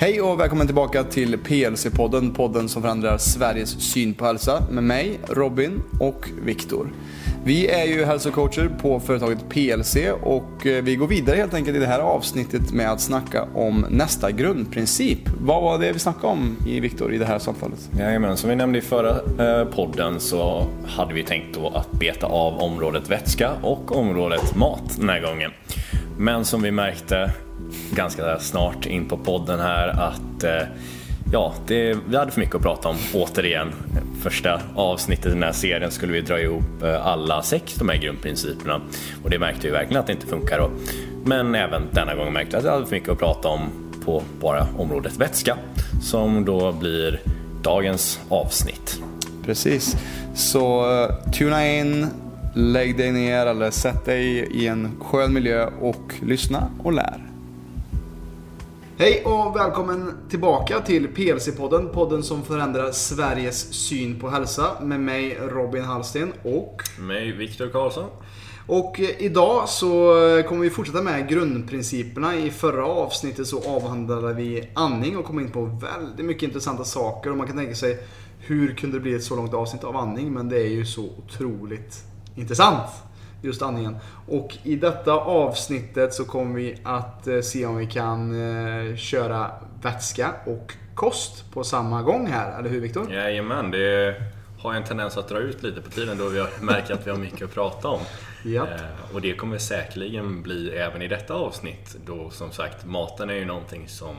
Hej och välkommen tillbaka till PLC-podden, podden som förändrar Sveriges syn på hälsa med mig, Robin och Viktor. Vi är ju hälsocoacher på företaget PLC och eh, vi går vidare helt enkelt i det här avsnittet med att snacka om nästa grundprincip. Vad var det vi snackade om i Viktor i det här samtalet? Jajamän, som vi nämnde i förra eh, podden så hade vi tänkt då att beta av området vätska och området mat den här gången. Men som vi märkte ganska snart in på podden här att eh, ja, det, vi hade för mycket att prata om återigen. Första avsnittet i den här serien skulle vi dra ihop eh, alla sex de här grundprinciperna och det märkte vi verkligen att det inte funkar. Då. Men även denna gång märkte vi att vi hade för mycket att prata om på bara området vätska som då blir dagens avsnitt. Precis, så uh, tuna in, lägg dig ner eller sätt dig i en skön miljö och lyssna och lär. Hej och välkommen tillbaka till PLC-podden. Podden som förändrar Sveriges syn på hälsa. Med mig Robin Hallsten och... Mig Viktor Karlsson. Och idag så kommer vi fortsätta med grundprinciperna. I förra avsnittet så avhandlade vi andning och kom in på väldigt mycket intressanta saker. Och man kan tänka sig hur kunde det bli ett så långt avsnitt av andning? Men det är ju så otroligt intressant just andningen. Och i detta avsnittet så kommer vi att eh, se om vi kan eh, köra vätska och kost på samma gång här, eller hur Viktor? Jajamän, det har en tendens att dra ut lite på tiden då vi märker att vi har mycket att prata om. Japp. Eh, och det kommer säkerligen bli även i detta avsnitt då som sagt maten är ju någonting som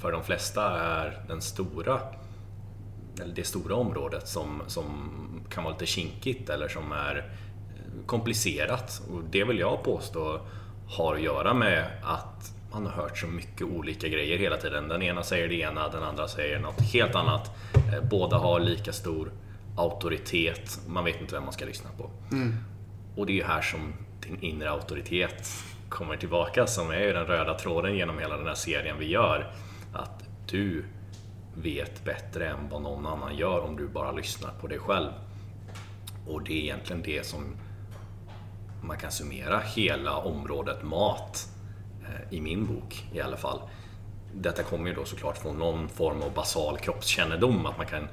för de flesta är den stora eller det stora området som, som kan vara lite kinkigt eller som är komplicerat och det vill jag påstå har att göra med att man har hört så mycket olika grejer hela tiden. Den ena säger det ena, den andra säger något helt annat. Eh, båda har lika stor auktoritet, man vet inte vem man ska lyssna på. Mm. Och det är ju här som din inre auktoritet kommer tillbaka som är ju den röda tråden genom hela den här serien vi gör. Att du vet bättre än vad någon annan gör om du bara lyssnar på dig själv. Och det är egentligen det som man kan summera hela området mat eh, i min bok i alla fall. Detta kommer ju då såklart från någon form av basal kroppskännedom, att man kan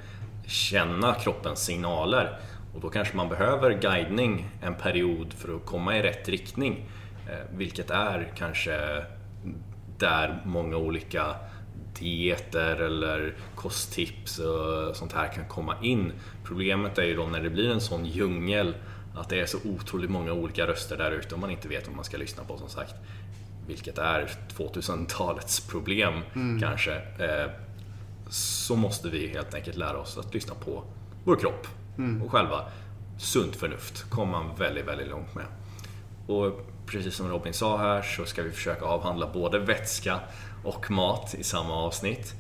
känna kroppens signaler. Och då kanske man behöver guidning en period för att komma i rätt riktning. Eh, vilket är kanske där många olika dieter eller kosttips och sånt här kan komma in. Problemet är ju då när det blir en sån djungel att det är så otroligt många olika röster där ute och man inte vet vad man ska lyssna på som sagt. Vilket är 2000-talets problem Mm. kanske. Eh, så måste vi helt enkelt lära oss att lyssna på vår kropp Mm. och själva sunt förnuft kommer man väldigt, väldigt långt med. Och precis som Robin sa här så ska vi försöka avhandla både vätska och mat i samma avsnitt.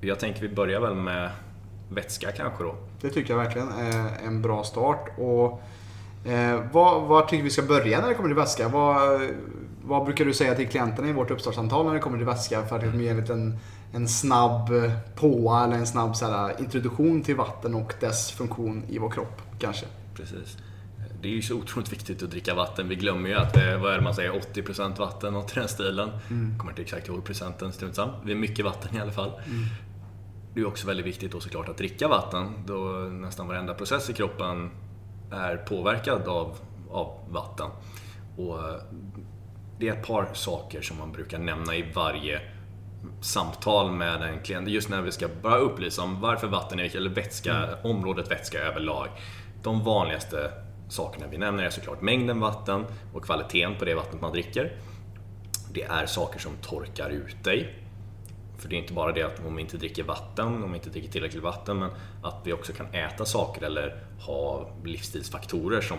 Jag tänker vi börjar väl med vätska kanske då. Det tycker jag verkligen är en bra start. Och eh, vad, vad tycker vi ska börja när det kommer till vätska? Vad, vad brukar du säga till klienterna i vårt uppstartssamtal när det kommer till vätska? För att liksom ge en liten en snabb eh, påa eller en snabb så här, introduktion till vatten och dess funktion i vår kropp kanske. Precis. Det är ju så otroligt viktigt att dricka vatten. Vi glömmer ju att det är, vad är det man säger, 80% vatten, något i den stilen. Mm. Kommer inte exakt ihåg procenten, strunt samma. Det är mycket vatten i alla fall. Mm. Det är också väldigt viktigt då såklart att dricka vatten då nästan varenda process i kroppen är påverkad av, av vatten. Och det är ett par saker som man brukar nämna i varje samtal med en klient. Just när vi ska bara upplysa om varför vatten är viktigt, eller vätska, området vätska överlag. De vanligaste sakerna vi nämner är såklart mängden vatten och kvaliteten på det vattnet man dricker. Det är saker som torkar ut dig. För det är inte bara det att om vi inte dricker vatten, om vi inte dricker tillräckligt vatten, men att vi också kan äta saker eller ha livsstilsfaktorer som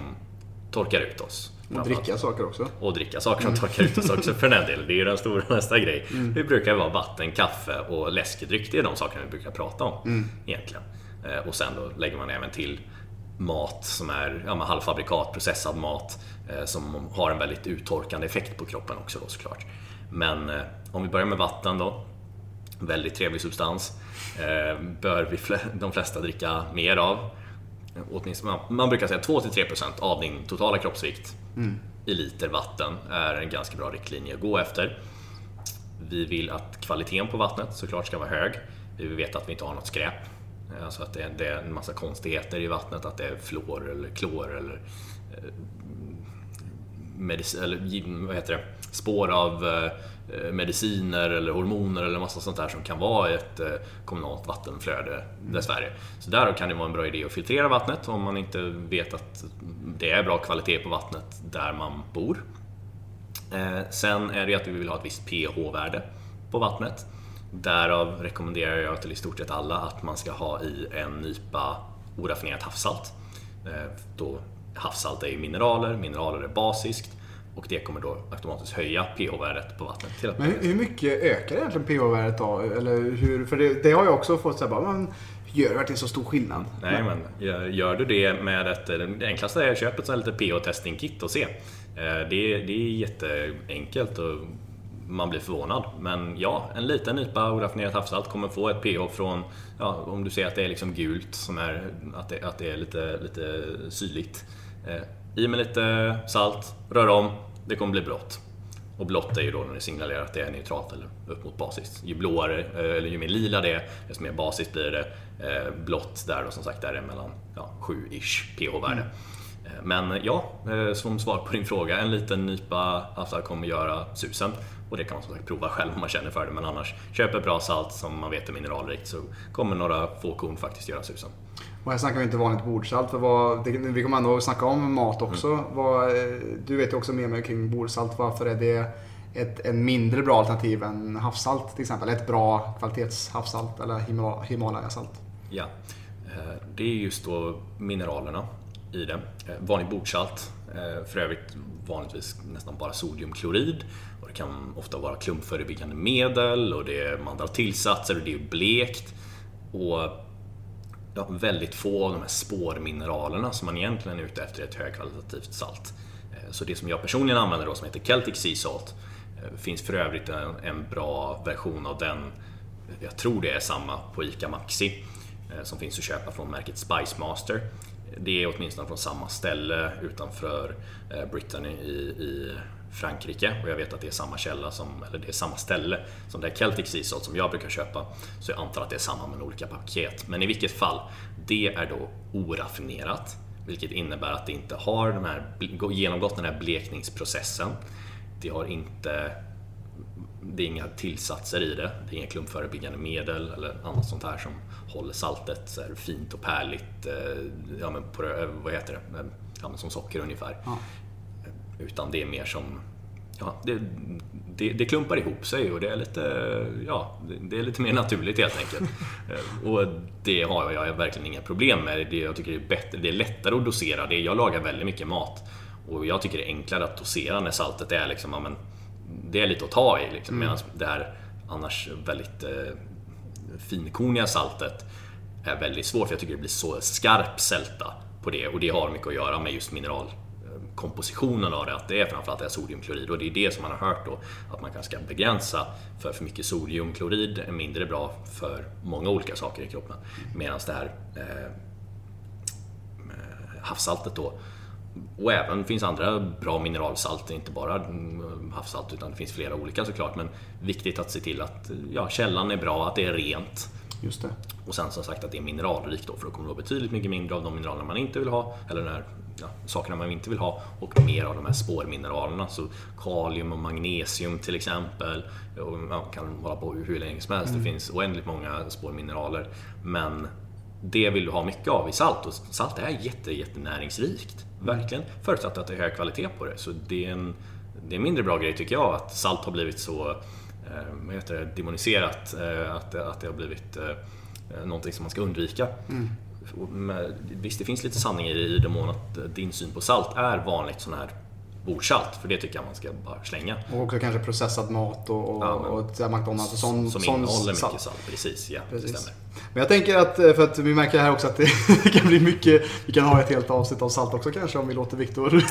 torkar ut oss. Och dricka saker också. Och dricka saker som torkar ut oss också för den delen. Det är ju den stora nästa grej. Det brukar vara vatten, kaffe och läskedryck. Det är de sakerna vi brukar prata om egentligen. Eh, Och sen då lägger man även till mat som är ja, halvfabrikat, processad mat eh, som har en väldigt uttorkande effekt på kroppen också då såklart. Men eh, om vi börjar med vatten då. Väldigt trevlig substans. Eh, bör vi de flesta dricka mer av. Man- brukar säga 2-3% av din totala kroppsvikt i liter vatten är en ganska bra riktlinje att gå efter. vi vill att kvaliteten på vattnet såklart ska vara hög. Vi vill veta att vi inte har något skräp. Alltså att det, är en massa konstigheter i vattnet, att det är fluor eller klor eller, eh, medic- eller vad heter det? spår av eh, mediciner eller hormoner eller massa sånt där som kan vara i ett eh, kommunalt vattenflöde dessvärre. Så där kan det vara en bra idé att filtrera vattnet om man inte vet att det är bra kvalitet på vattnet där man bor. Eh, sen är det att vi vill ha ett visst pH-värde på vattnet. Därav rekommenderar jag till i stort sett alla att man ska ha i en nypa oraffinerat havssalt. Eh, då havssalt är ju mineraler, mineraler är basiskt och det kommer då automatiskt höja pH-värdet på vattnet. Till Men hur, hur mycket ökar egentligen pH-värdet då? Eller hur, för det, det har jag också fått säga, men gör det verkligen så stor skillnad? Nej, men gör du det med ett, det enklaste är att köpa ett lite pH-testing-kit och se. Eh, det är, det är jätteenkelt och man blir förvånad. Men ja, en liten nypa oraffinerat havssalt kommer få ett pH från, ja, om du ser att det är liksom gult, som är, att, det, att det är lite, lite syrligt. Eh, I med lite salt, rör om, det kommer bli blått. Och blått är ju då när det signalerar att det är neutralt eller upp mot basiskt. Ju blåare, eh, eller ju mer lila det är, desto mer basiskt blir det. Blått där då som sagt, där är mellan ja, 7-ish pH-värde. Mm. Men ja, som svar på din fråga, en liten nypa havssalt kommer göra susen. Och det kan man som sagt prova själv om man känner för det. Men annars, köp ett bra salt som man vet är mineralrikt så kommer några få korn faktiskt göra susen. Och här snackar vi inte vanligt bordsalt. För vad, det, vi kommer ändå snacka om mat också. Mm. Vad, du vet ju också mer kring bordsalt. Varför är det ett en mindre bra alternativ än havssalt till exempel? Ett bra kvalitetshavssalt eller Himalayasalt? Ja, eh, det är just då mineralerna i det. Eh, vanlig bordsalt, eh, för övrigt vanligtvis nästan bara sodiumklorid det kan ofta vara klumpförebyggande medel och det är, man drar tillsatser och det är blekt. Och ja, väldigt få av de här spårmineralerna som man egentligen är ute efter är ett högkvalitativt salt. Eh, så det som jag personligen använder då som heter Celtic Sea Salt eh, finns för övrigt en, en bra version av den, jag tror det är samma på ICA Maxi, eh, som finns att köpa från märket Spice Master. Det är åtminstone från samma ställe utanför Brittany i, i Frankrike och jag vet att det är samma källa som, eller det är samma ställe som det är Celtic Seasalt som jag brukar köpa. Så jag antar att det är samma men olika paket. Men i vilket fall, det är då oraffinerat. Vilket innebär att det inte har de här, genomgått den här blekningsprocessen. Det har inte det är inga tillsatser i det. Det är inga klumpförebyggande medel eller annat sånt här som håller saltet så fint och pärligt. Eh, ja, men på, eh, vad heter det? Eh, ja, som socker ungefär. Ja. Utan det är mer som Ja, det, det, det, klumpar ihop sig och det är lite, ja, det är lite mer naturligt helt enkelt. Eh, och det har jag verkligen inga problem med. Det, jag tycker det är, bättre, det är lättare att dosera. Det, jag lagar väldigt mycket mat och jag tycker det är enklare att dosera när saltet är liksom, ja, men, det är lite att ta i. Liksom, mm. Medan det här annars väldigt eh, finkorniga saltet är väldigt svårt för jag tycker det blir så skarp sälta på det och det har mycket att göra med just mineral kompositionen av det, att det är framförallt är sodiumklorid och det är det som man har hört då att man kanske ska begränsa för för mycket sodiumklorid är mindre bra för många olika saker i kroppen. Medan det här eh, eh, havssaltet då och även finns andra bra mineralsalt, inte bara mm, havssalt utan det finns flera olika såklart. Men viktigt att se till att ja, källan är bra, att det är rent. Just det. Och sen som sagt att det är mineralrikt då, för då kommer det vara betydligt mycket mindre av de mineraler man inte vill ha, eller den här ja, sakerna man inte vill ha och mer av de här spårmineralerna. Så kalium och magnesium till exempel. Och man kan hålla på hur länge som helst. Mm. Det finns oändligt många spårmineraler. Men det vill du ha mycket av i salt och salt är jätte, jättenäringsrikt. Verkligen. Förutsatt att det är hög kvalitet på det. Så det är en, det är en mindre bra grej tycker jag att salt har blivit så eh, heter det, demoniserat. Eh, att, att det har blivit eh, någonting som man ska undvika. Mm visst, det finns lite sanning i det mån att din syn på salt är vanligt sån här bordsalt, för det tycker jag man ska bara slänga. Och också kanske processad mat och, och, ja, och McDonalds och sån Som sån innehåller salt. mycket salt, precis. Ja, precis. stämmer. Men jag tänker att, eh, för att vi märker här också att det kan bli mycket, vi kan ha ett helt avsnitt av salt också kanske om vi låter Viktor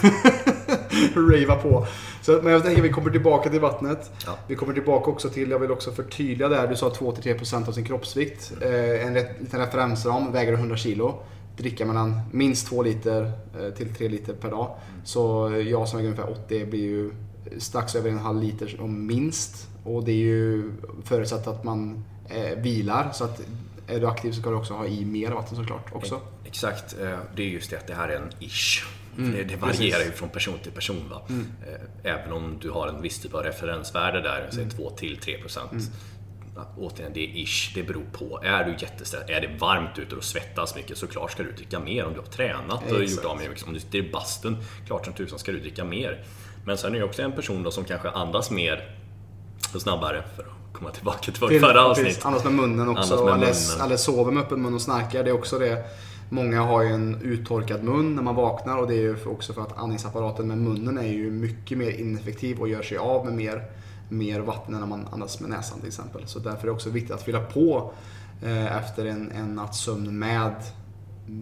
rava på. Så, men jag tänker att vi kommer tillbaka till vattnet. Ja. Vi kommer tillbaka också till, jag vill också förtydliga där, du sa 2-3% av sin kroppsvikt. Eh, en liten referensram, väger 100 kilo. Dricka mellan minst 2 liter eh, till 3 liter per dag. Så jag som väger ungefär 80 blir ju strax över en halv liter om minst. Och det är ju förutsatt att man eh, vilar. Så att är du aktiv så ska du också ha i mer vatten såklart också. Exakt, eh, det är just det att det här är en ish. Mm, det, det varierar ju från person till person. Va? Eh, Även om du har en viss typ av referensvärde där, säg 2 till 3 procent. Återigen, det är ish, det beror på. Är du jättestressad, är det varmt ute och svettas mycket, såklart ska du dricka mer. Om du har tränat och Exakt. gjort av med om du sitter i bastun, klart som tusan ska du dricka mer. Men sen är det också en person då som kanske andas mer och snabbare, för att komma tillbaka till vårt Till- förra precis, avsnitt. Andas med munnen också. Med eller, munnen. eller sover med öppen mun och snarkar. Det är också det. Många har ju en uttorkad mun när man vaknar och det är ju också för att andningsapparaten med munnen är ju mycket mer ineffektiv och gör sig av med mer, mer vatten än när man andas med näsan till exempel. Så därför är det också viktigt att fylla på eh, efter en, en natts sömn med,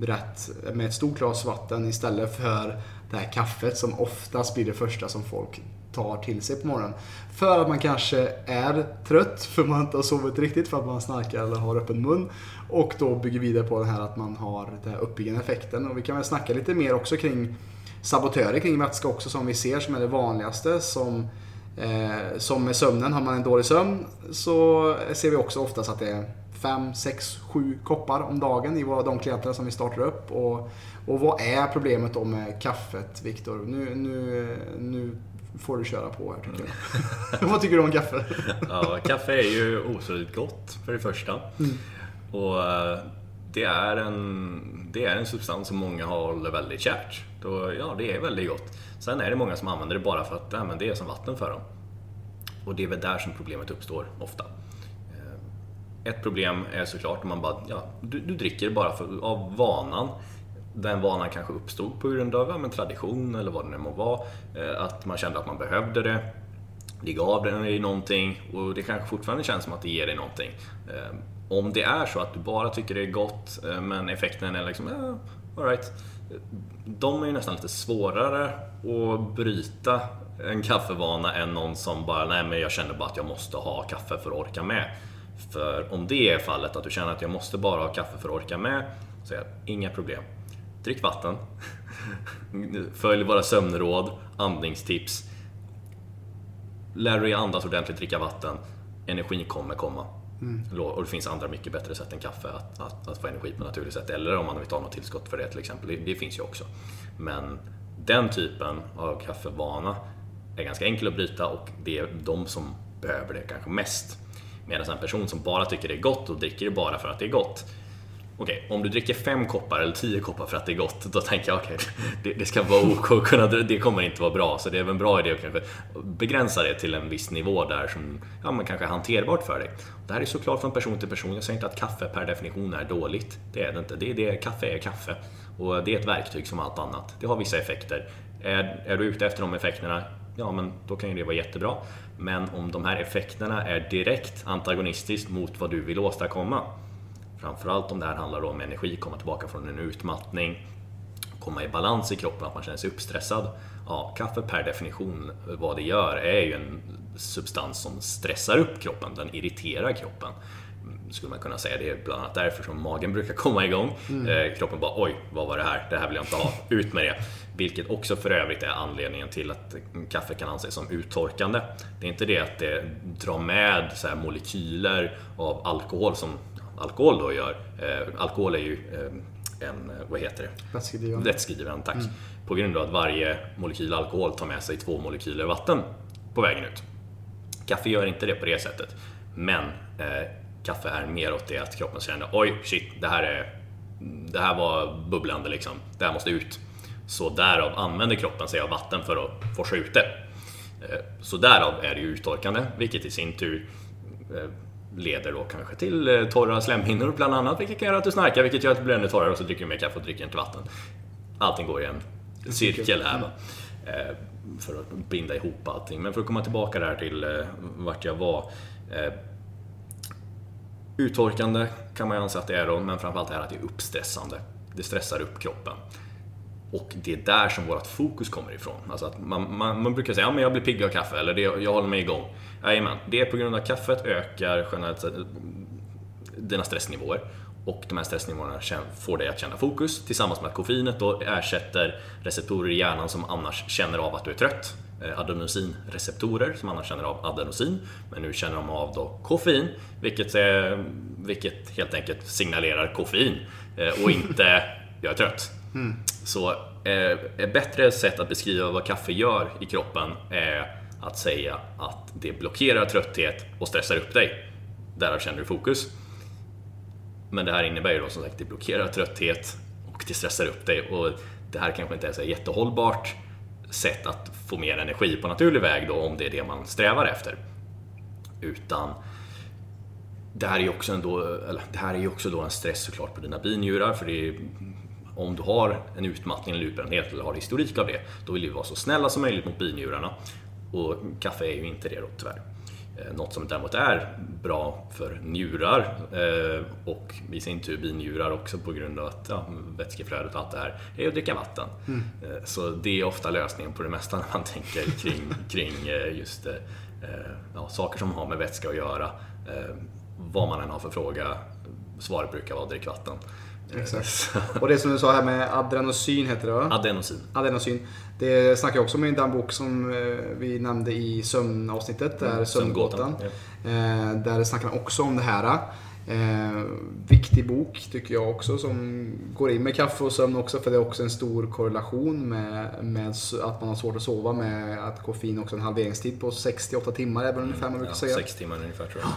rätt, med ett stort glas vatten istället för det här kaffet som oftast blir det första som folk tar till sig på morgonen. För att man kanske är trött, för man inte har sovit riktigt, för att man snarkar eller har öppen mun. Och då bygger vidare på det här att man har den här uppbyggande effekten. Och vi kan väl snacka lite mer också kring sabotörer kring vätska också som vi ser som är det vanligaste. Som, eh, som med sömnen, har man en dålig sömn så ser vi också oftast att det är 5, 6, 7 koppar om dagen i våra, de klienter som vi startar upp. Och, och vad är problemet då med kaffet, Viktor? Nu, nu, nu får du köra på här tycker jag. vad tycker du om kaffe? Ja, kaffe är ju otroligt gott för det första. Och eh, det är, en, det är en substans som många håller väldigt kärt. Då, ja, det är väldigt gott. Sen är det många som använder det bara för att ja, men det är som vatten för dem. Och det är väl där som problemet uppstår ofta. Eh, ett problem är såklart om man bara, ja, du, du dricker bara för, av vanan. Den vanan kanske uppstod på grund av ja, men tradition eller vad det nu må vara. Eh, att man kände att man behövde det. Det gav dig någonting och det kanske fortfarande känns som att det ger dig någonting. Eh, om det är så att du bara tycker det är gott men effekten är liksom, ja, all right. De är ju nästan lite svårare att bryta en kaffevana än någon som bara, nej men jag känner bara att jag måste ha kaffe för att orka med. För om det är fallet, att du känner att jag måste bara ha kaffe för att orka med, så är det inga problem. Drick vatten. Följ våra sömnråd, andningstips. Lär dig andas ordentligt, dricka vatten. Energin kommer komma. Mm. Och det finns andra mycket bättre sätt än kaffe att, att, att få energi på naturligt sätt. Eller om man vill ta något tillskott för det till exempel. Det, det finns ju också. Men den typen av kaffevana är ganska enkel att bryta och det är de som behöver det kanske mest. Medan en person som bara tycker det är gott och dricker det bara för att det är gott. Okej, om du dricker fem koppar eller tio koppar för att det är gott, då tänker jag okej, det, det ska vara OK kunna, det kommer inte vara bra. Så det är väl en bra idé att kanske begränsa det till en viss nivå där som ja, men kanske är hanterbart för dig. Det här är såklart från person till person. Jag säger inte att kaffe per definition är dåligt. Det är det inte. Det är det, kaffe är kaffe. Och det är ett verktyg som allt annat. Det har vissa effekter. Är, är du ute efter de effekterna, ja men då kan ju det vara jättebra. Men om de här effekterna är direkt antagonistiskt mot vad du vill åstadkomma, Framförallt om det här handlar om energi, komma tillbaka från en utmattning, komma i balans i kroppen, att man känner sig uppstressad. Ja, kaffe per definition, vad det gör, är ju en substans som stressar upp kroppen, den irriterar kroppen. Mm, Skulle man kunna säga. Det är bland annat därför som magen brukar komma igång. Eh, kroppen bara oj, vad var det här? Det här vill jag inte ha. Ut med det. Vilket också för övrigt är anledningen till att kaffe kan anses som uttorkande. Det är inte det att det drar med så molekyler av alkohol som alkohol då gör. Eh, alkohol är ju eh, en, eh, vad heter det? Vätskedrivande. Lättskriven, tack. På grund av att varje molekyl alkohol tar med sig två molekyler vatten på vägen ut. Kaffe gör inte det på det sättet. Men eh, kaffe är mer åt det att kroppen känner oj, shit, det här, är, det här var bubblande liksom. Det här måste ut. Så därav använder kroppen sig av vatten för att forsa ut det. Eh, så därav är det ju uttorkande, vilket i sin tur eh, leder då kanske till eh, torra slemhinnor bland annat, vilket kan göra att du snarkar, vilket gör att du blir ännu torrare och så dricker du mer kaffe och dricker inte vatten. Allting går i en cirkel här. Va? Eh, för att binda ihop allting. Men för att komma tillbaka där till eh, vart jag var. Uttorkande kan man ju anse att det är då, men framförallt är det att det är uppstressande. Det stressar upp kroppen. Och det är där som vårt fokus kommer ifrån. Alltså att man, man, man brukar säga att ja, jag blir pigg av kaffe, eller det, jag håller mig igång. Jajamän, det är på grund av att kaffet ökar generellt sett eh, dina stressnivåer. Och de här stressnivåerna får dig att känna fokus tillsammans med att koffeinet då ersätter receptorer i hjärnan som annars känner av att du är trött. Eh, adenosinreceptorer som annars känner av adenosin. Men nu känner de av då koffein, vilket, är, vilket helt enkelt signalerar koffein och inte jag är trött. Mm. Så eh, ett bättre sätt att beskriva vad kaffe gör i kroppen är att säga att det blockerar trötthet och stressar upp dig. Därav känner du fokus. Men det här innebär ju då som sagt att det blockerar trötthet och det stressar upp dig och det här kanske inte är ett jättehållbart sätt att få mer energi på naturlig väg då om det är det man strävar efter. Utan det här är ju också, ändå, det här är också då en stress såklart på dina binjurar för det är, om du har en utmattning eller utbrändhet eller har historik av det, då vill du vara så snälla som möjligt mot binjurarna. Och kaffe är ju inte det då tyvärr. Eh, något som däremot är bra för njurar eh, och i sin tur binjurar också på grund av att ja, vätskeflödet och allt det här är att dricka vatten. Mm. Eh, så det är ofta lösningen på det mesta när man tänker kring, kring just ja, saker som har med vätska att göra. Vad man än har för fråga, svaret brukar vara drick vatten. Exakt. Och det som du sa här med adrenosin heter det va? Adenosin. Adenosin. Det snackar jag också om i den bok som eh, vi nämnde i sömnavsnittet, där mm, Sömngåtan. Ja. Eh, där snackar han också om det här. Eh, viktig bok tycker jag också som går in med kaffe och sömn också för det är också en stor korrelation med, med att man har svårt att sova med att koffein också en halveringstid på 68 timmar är väl ungefär man brukar ja, säga. 6 timmar ungefär tror jag.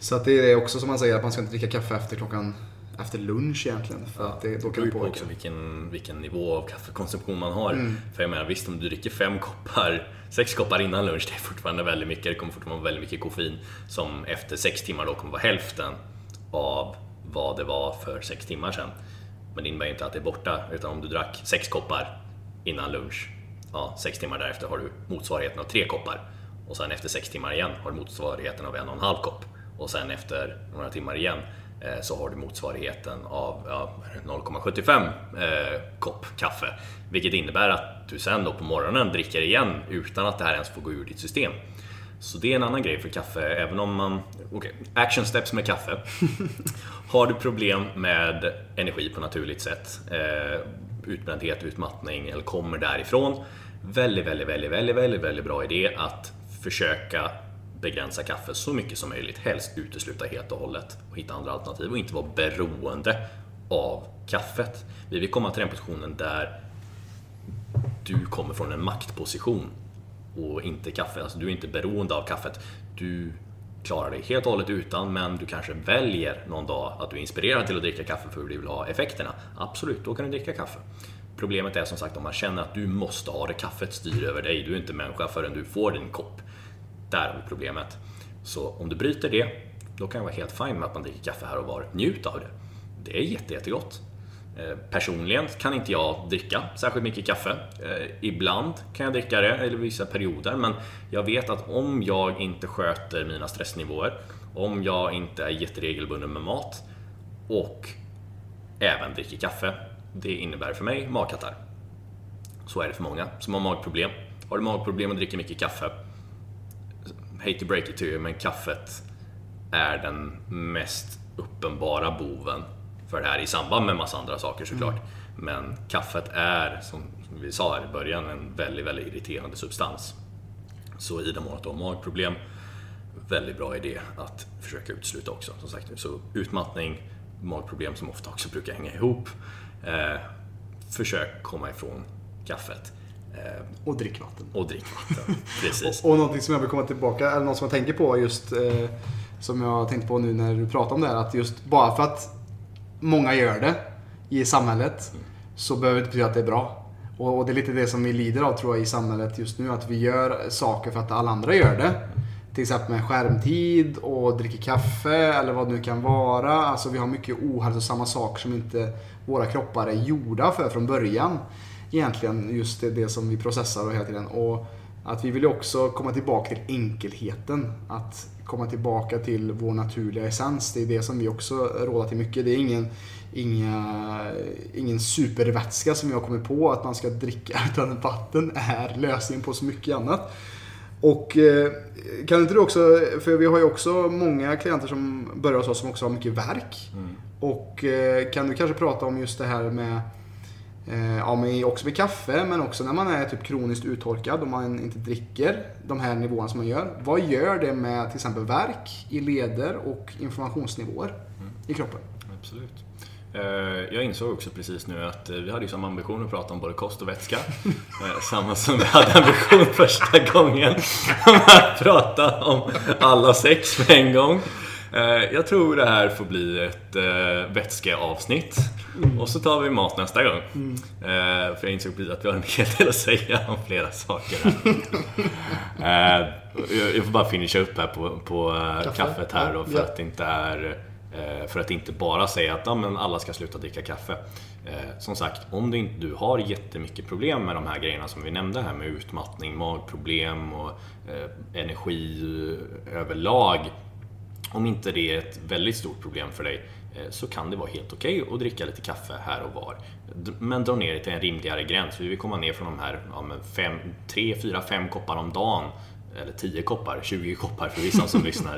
Så att det är också som man säger att man ska inte dricka kaffe efter klockan efter lunch egentligen. För ja, att det, då kan det beror också vilken, vilken nivå av kaffekonsumtion man har. Mm. För jag menar visst, om du dricker fem koppar, sex koppar innan lunch, det är fortfarande väldigt mycket. Det kommer fortfarande vara väldigt mycket koffein som efter sex timmar då kommer vara hälften av vad det var för sex timmar sedan. Men det innebär inte att det är borta, utan om du drack sex koppar innan lunch, ja, sex timmar därefter har du motsvarigheten av tre koppar. Och sen efter sex timmar igen har du motsvarigheten av en och en halv kopp. Och sen efter några timmar igen så har du motsvarigheten av ja, 0,75 eh, kopp kaffe. Vilket innebär att du sen då på morgonen dricker igen utan att det här ens får gå ur ditt system. Så det är en annan grej för kaffe, även om man... Okej, okay, action steps med kaffe. Har du problem med energi på naturligt sätt, eh, utbrändhet, utmattning eller kommer därifrån. Väldigt, väldigt, väldigt, väldigt, väldigt, väldigt bra idé att försöka begränsa kaffe så mycket som möjligt. Helst utesluta helt och hållet och hitta andra alternativ och inte vara beroende av kaffet. Vi vill komma till den positionen där du kommer från en maktposition och inte kaffe. Alltså du är inte beroende av kaffet. Du klarar dig helt och hållet utan, men du kanske väljer någon dag att du är inspirerad till att dricka kaffe för att du vill ha effekterna. Absolut, då kan du dricka kaffe. Problemet är som sagt om man känner att du måste ha det, kaffet styr över dig. Du är inte människa förrän du får din kopp. Där har vi problemet. Så om du bryter det, då kan jag vara helt fine med att man dricker kaffe här och var. Njut av det. Det är jätte, jättegott. Eh, personligen kan inte jag dricka särskilt mycket kaffe. Eh, ibland kan jag dricka det, eller vissa perioder, men jag vet att om jag inte sköter mina stressnivåer, om jag inte är jätteregelbunden med mat och även dricker kaffe, det innebär för mig magkatarr. Så är det för många som har magproblem. Har du magproblem och dricker mycket kaffe, hate to break it to you, men kaffet är den mest uppenbara boven för det här i samband med massa andra saker såklart. Mm. Men kaffet är, som vi sa här i början, en väldigt, väldigt irriterande substans. Så i den mån att du har magproblem, väldigt bra idé att försöka utesluta också. Som sagt, så utmattning, magproblem som ofta också brukar hänga ihop. Eh, försök komma ifrån kaffet. Eh, och drickvatten. Och drickvatten, precis. och, och någonting som jag vill komma tillbaka, eller något som jag tänker på just eh, som jag tänkte på nu när du pratar om det här, att just bara för att många gör det i samhället mm. så behöver det inte betyda att det är bra. Och, och, det är lite det som vi lider av tror jag i samhället just nu, att vi gör saker för att alla andra gör det. Till exempel med skärmtid och dricker kaffe eller vad det nu kan vara. Alltså vi har mycket ohälsosamma saker som inte våra kroppar är gjorda för från början egentligen just det, det som vi processar och hela tiden. Och att vi vill också komma tillbaka till enkelheten. Att komma tillbaka till vår naturliga essens. Det är det som vi också råder till mycket. Det är ingen, inga, ingen supervätska som vi har kommit på att man ska dricka. Utan vatten är lösningen på så mycket annat. Och eh, kan inte du också, för vi har ju också många klienter som börjar hos oss som också har mycket verk. Mm. Och eh, kan du kanske prata om just det här med ja, men också vid kaffe, men också när man är typ kroniskt uttorkad och man inte dricker de här nivåerna som man gör. Vad gör det med till exempel värk i leder och inflammationsnivåer i kroppen? Absolut. Eh, Jag insåg också precis nu att eh, vi hade ju samma ambition att prata om både kost och vätska. Eh, Samma som vi hade ambition första gången att prata om alla sex med en gång. Eh, Jag tror det här får bli ett eh, vätskeavsnitt. Och så tar vi mat nästa gång. Eh, För jag insåg precis att vi har en hel del att säga om flera saker här. Jag får bara finisha upp här på, på Kaffe? kaffet här då, för Ja. att det inte är för att inte bara säga att ja, men alla ska sluta dricka kaffe. Eh, Som sagt, om du, inte, du har jättemycket problem med de här grejerna som vi nämnde här med utmattning, magproblem och eh, energi överlag. Om inte det är ett väldigt stort problem för dig eh, så kan det vara helt okej att dricka lite kaffe här och var. Men dra ner det till en rimligare gräns. Vi vill komma ner från de här ja, fem, 3, 4, 5 koppar om dagen. Eller 10 koppar, 20 koppar för vissa som lyssnar.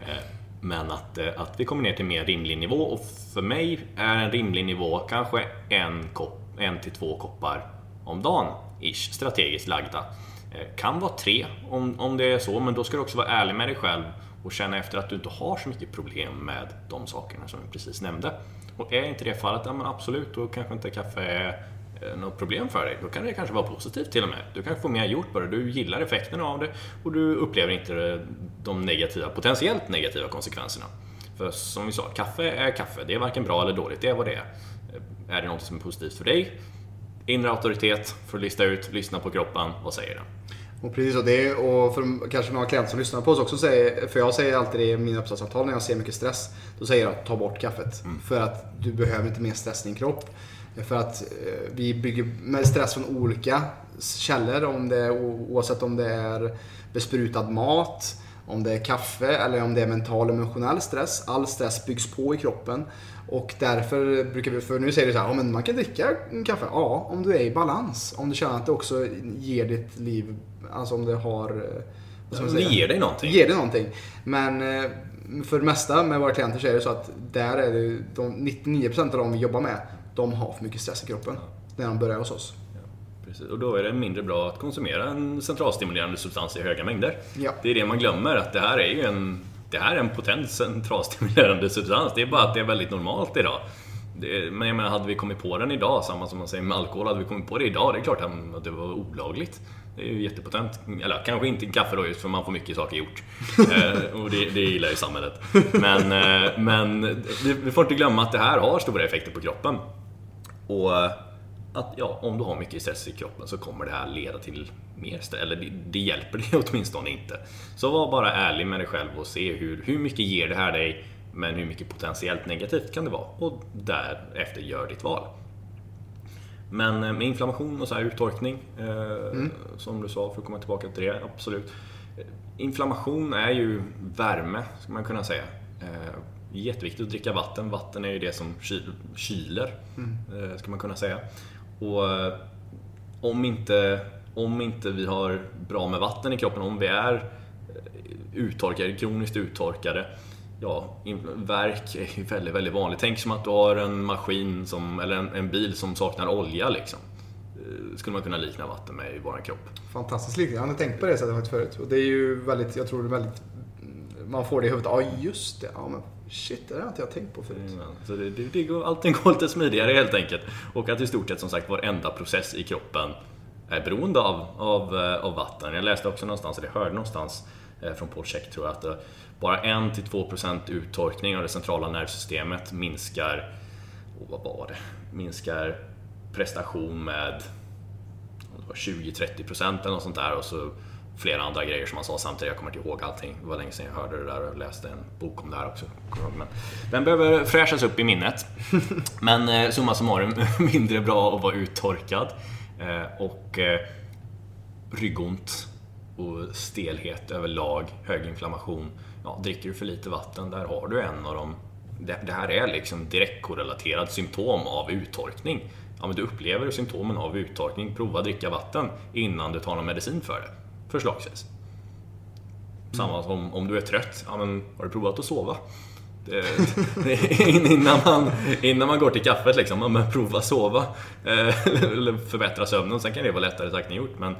Eh, Men att, eh, att vi kommer ner till en mer rimlig nivå och för mig är en rimlig nivå kanske en, kopp, en till två koppar om dagen, ish, strategiskt lagda. Kan vara tre om, om det är så, men då ska du också vara ärlig med dig själv och känna efter att du inte har så mycket problem med de sakerna som vi precis nämnde. Och är inte det fallet, ja men absolut, då kanske inte kaffe är eh, något problem för dig. Då kan det kanske vara positivt till och med. Du kanske får mer gjort på det, du gillar effekterna av det och du upplever inte de negativa, potentiellt negativa konsekvenserna. För som vi sa, kaffe är kaffe. Det är varken bra eller dåligt, det är vad det är. Eh, är det något som är positivt för dig? Inre auktoritet för att lista ut, lyssna på kroppen, vad säger den? Och precis så, det och för kanske några klienter som lyssnar på oss också säger, för jag säger alltid det i mina uppsatsavtal när jag ser mycket stress. Då säger jag ta bort kaffet. För att du behöver inte mer stress i din kropp. För att eh, vi bygger med stress från olika källor. Om det oavsett om det är besprutad mat, om det är kaffe eller om det är mental och emotionell stress. All stress byggs på i kroppen. Och därför brukar vi, för nu säger du så här, ja, men man kan dricka en kaffe. Ja, om du är i balans. Om du känner att det också ger ditt liv, alltså om det har... eh, vad ska man Det säga? ger dig någonting. ger det någonting. Men eh, för det mesta med våra klienter så är det så att där är det de 99% av de vi jobbar med, de har för mycket stress i kroppen. När de börjar hos oss. Precis. Och då är det mindre bra att konsumera en centralstimulerande substans i höga mängder. Ja. Det är det man glömmer, att det här är ju en, det här är en potent centralstimulerande substans. Det är bara att det är väldigt normalt idag. Det, men jag menar, hade vi kommit på den idag, samma som man säger med alkohol, hade vi kommit på det idag, det är klart att det var olagligt. Det är ju jättepotent. Eller kanske inte kaffe då, just för man får mycket saker gjort. eh, och det, det gillar ju samhället. Men, eh, men vi får inte glömma att det här har stora effekter på kroppen. Och att ja, om du har mycket stress i kroppen så kommer det här leda till mer stress. Eller det, det hjälper dig åtminstone inte. Så var bara ärlig med dig själv och se hur, hur mycket ger det här dig, men hur mycket potentiellt negativt kan det vara? Och därefter gör ditt val. Men eh, med inflammation och så här uttorkning, eh, som du sa, för att komma tillbaka till det, absolut. Eh, Inflammation är ju värme, ska man kunna säga. Jätteviktigt att dricka vatten. Vatten är ju det som kyl, kyler, eh, ska man kunna säga. Och om inte, om inte vi har bra med vatten i kroppen, om vi är uttorkade, kroniskt uttorkade, ja, värk är ju väldigt, väldigt vanligt. Tänk som att du har en maskin som, eller en, en bil som saknar olja liksom. Eh, Skulle man kunna likna vatten med i vår kropp. Fantastiskt liknande. Jag har inte tänkt på det sättet faktiskt förut. Och det är ju väldigt, jag tror det är väldigt, man får det i huvudet. Ja, just det. Ja, men shit, det har inte jag tänkt på förut. Jajamän. Så det, det, det går, allting går lite smidigare helt enkelt. Och att i stort sett som sagt varenda process i kroppen är beroende av, av, eh, av vatten. Jag läste också någonstans, eller hörde någonstans eh, från Paul Check tror jag, att bara 1-2% uttorkning av det centrala nervsystemet minskar, oh, vad var det? Minskar prestation med om det var 20-30% eller något sånt där och så flera andra grejer som han sa samtidigt. Jag kommer inte ihåg allting. Det var länge sedan jag hörde det där och läste en bok om det här också. Men den behöver fräschas upp i minnet. Men eh, summa summarum, mindre bra att vara uttorkad. Eh, och eh, ryggont och stelhet överlag, hög inflammation. Ja, dricker du för lite vatten, där har du en av de... Det, det här är liksom direkt korrelaterat symptom av uttorkning. Ja, men du upplever symptomen av uttorkning, prova att dricka vatten innan du tar någon medicin för det. Förslagsvis. Samma som om du är trött, ja, men har du provat att sova? innan, man, innan man går till kaffet liksom, man prova sova. Eh, eller förbättra sömnen. Sen kan det vara lättare sagt än gjort. Men eh,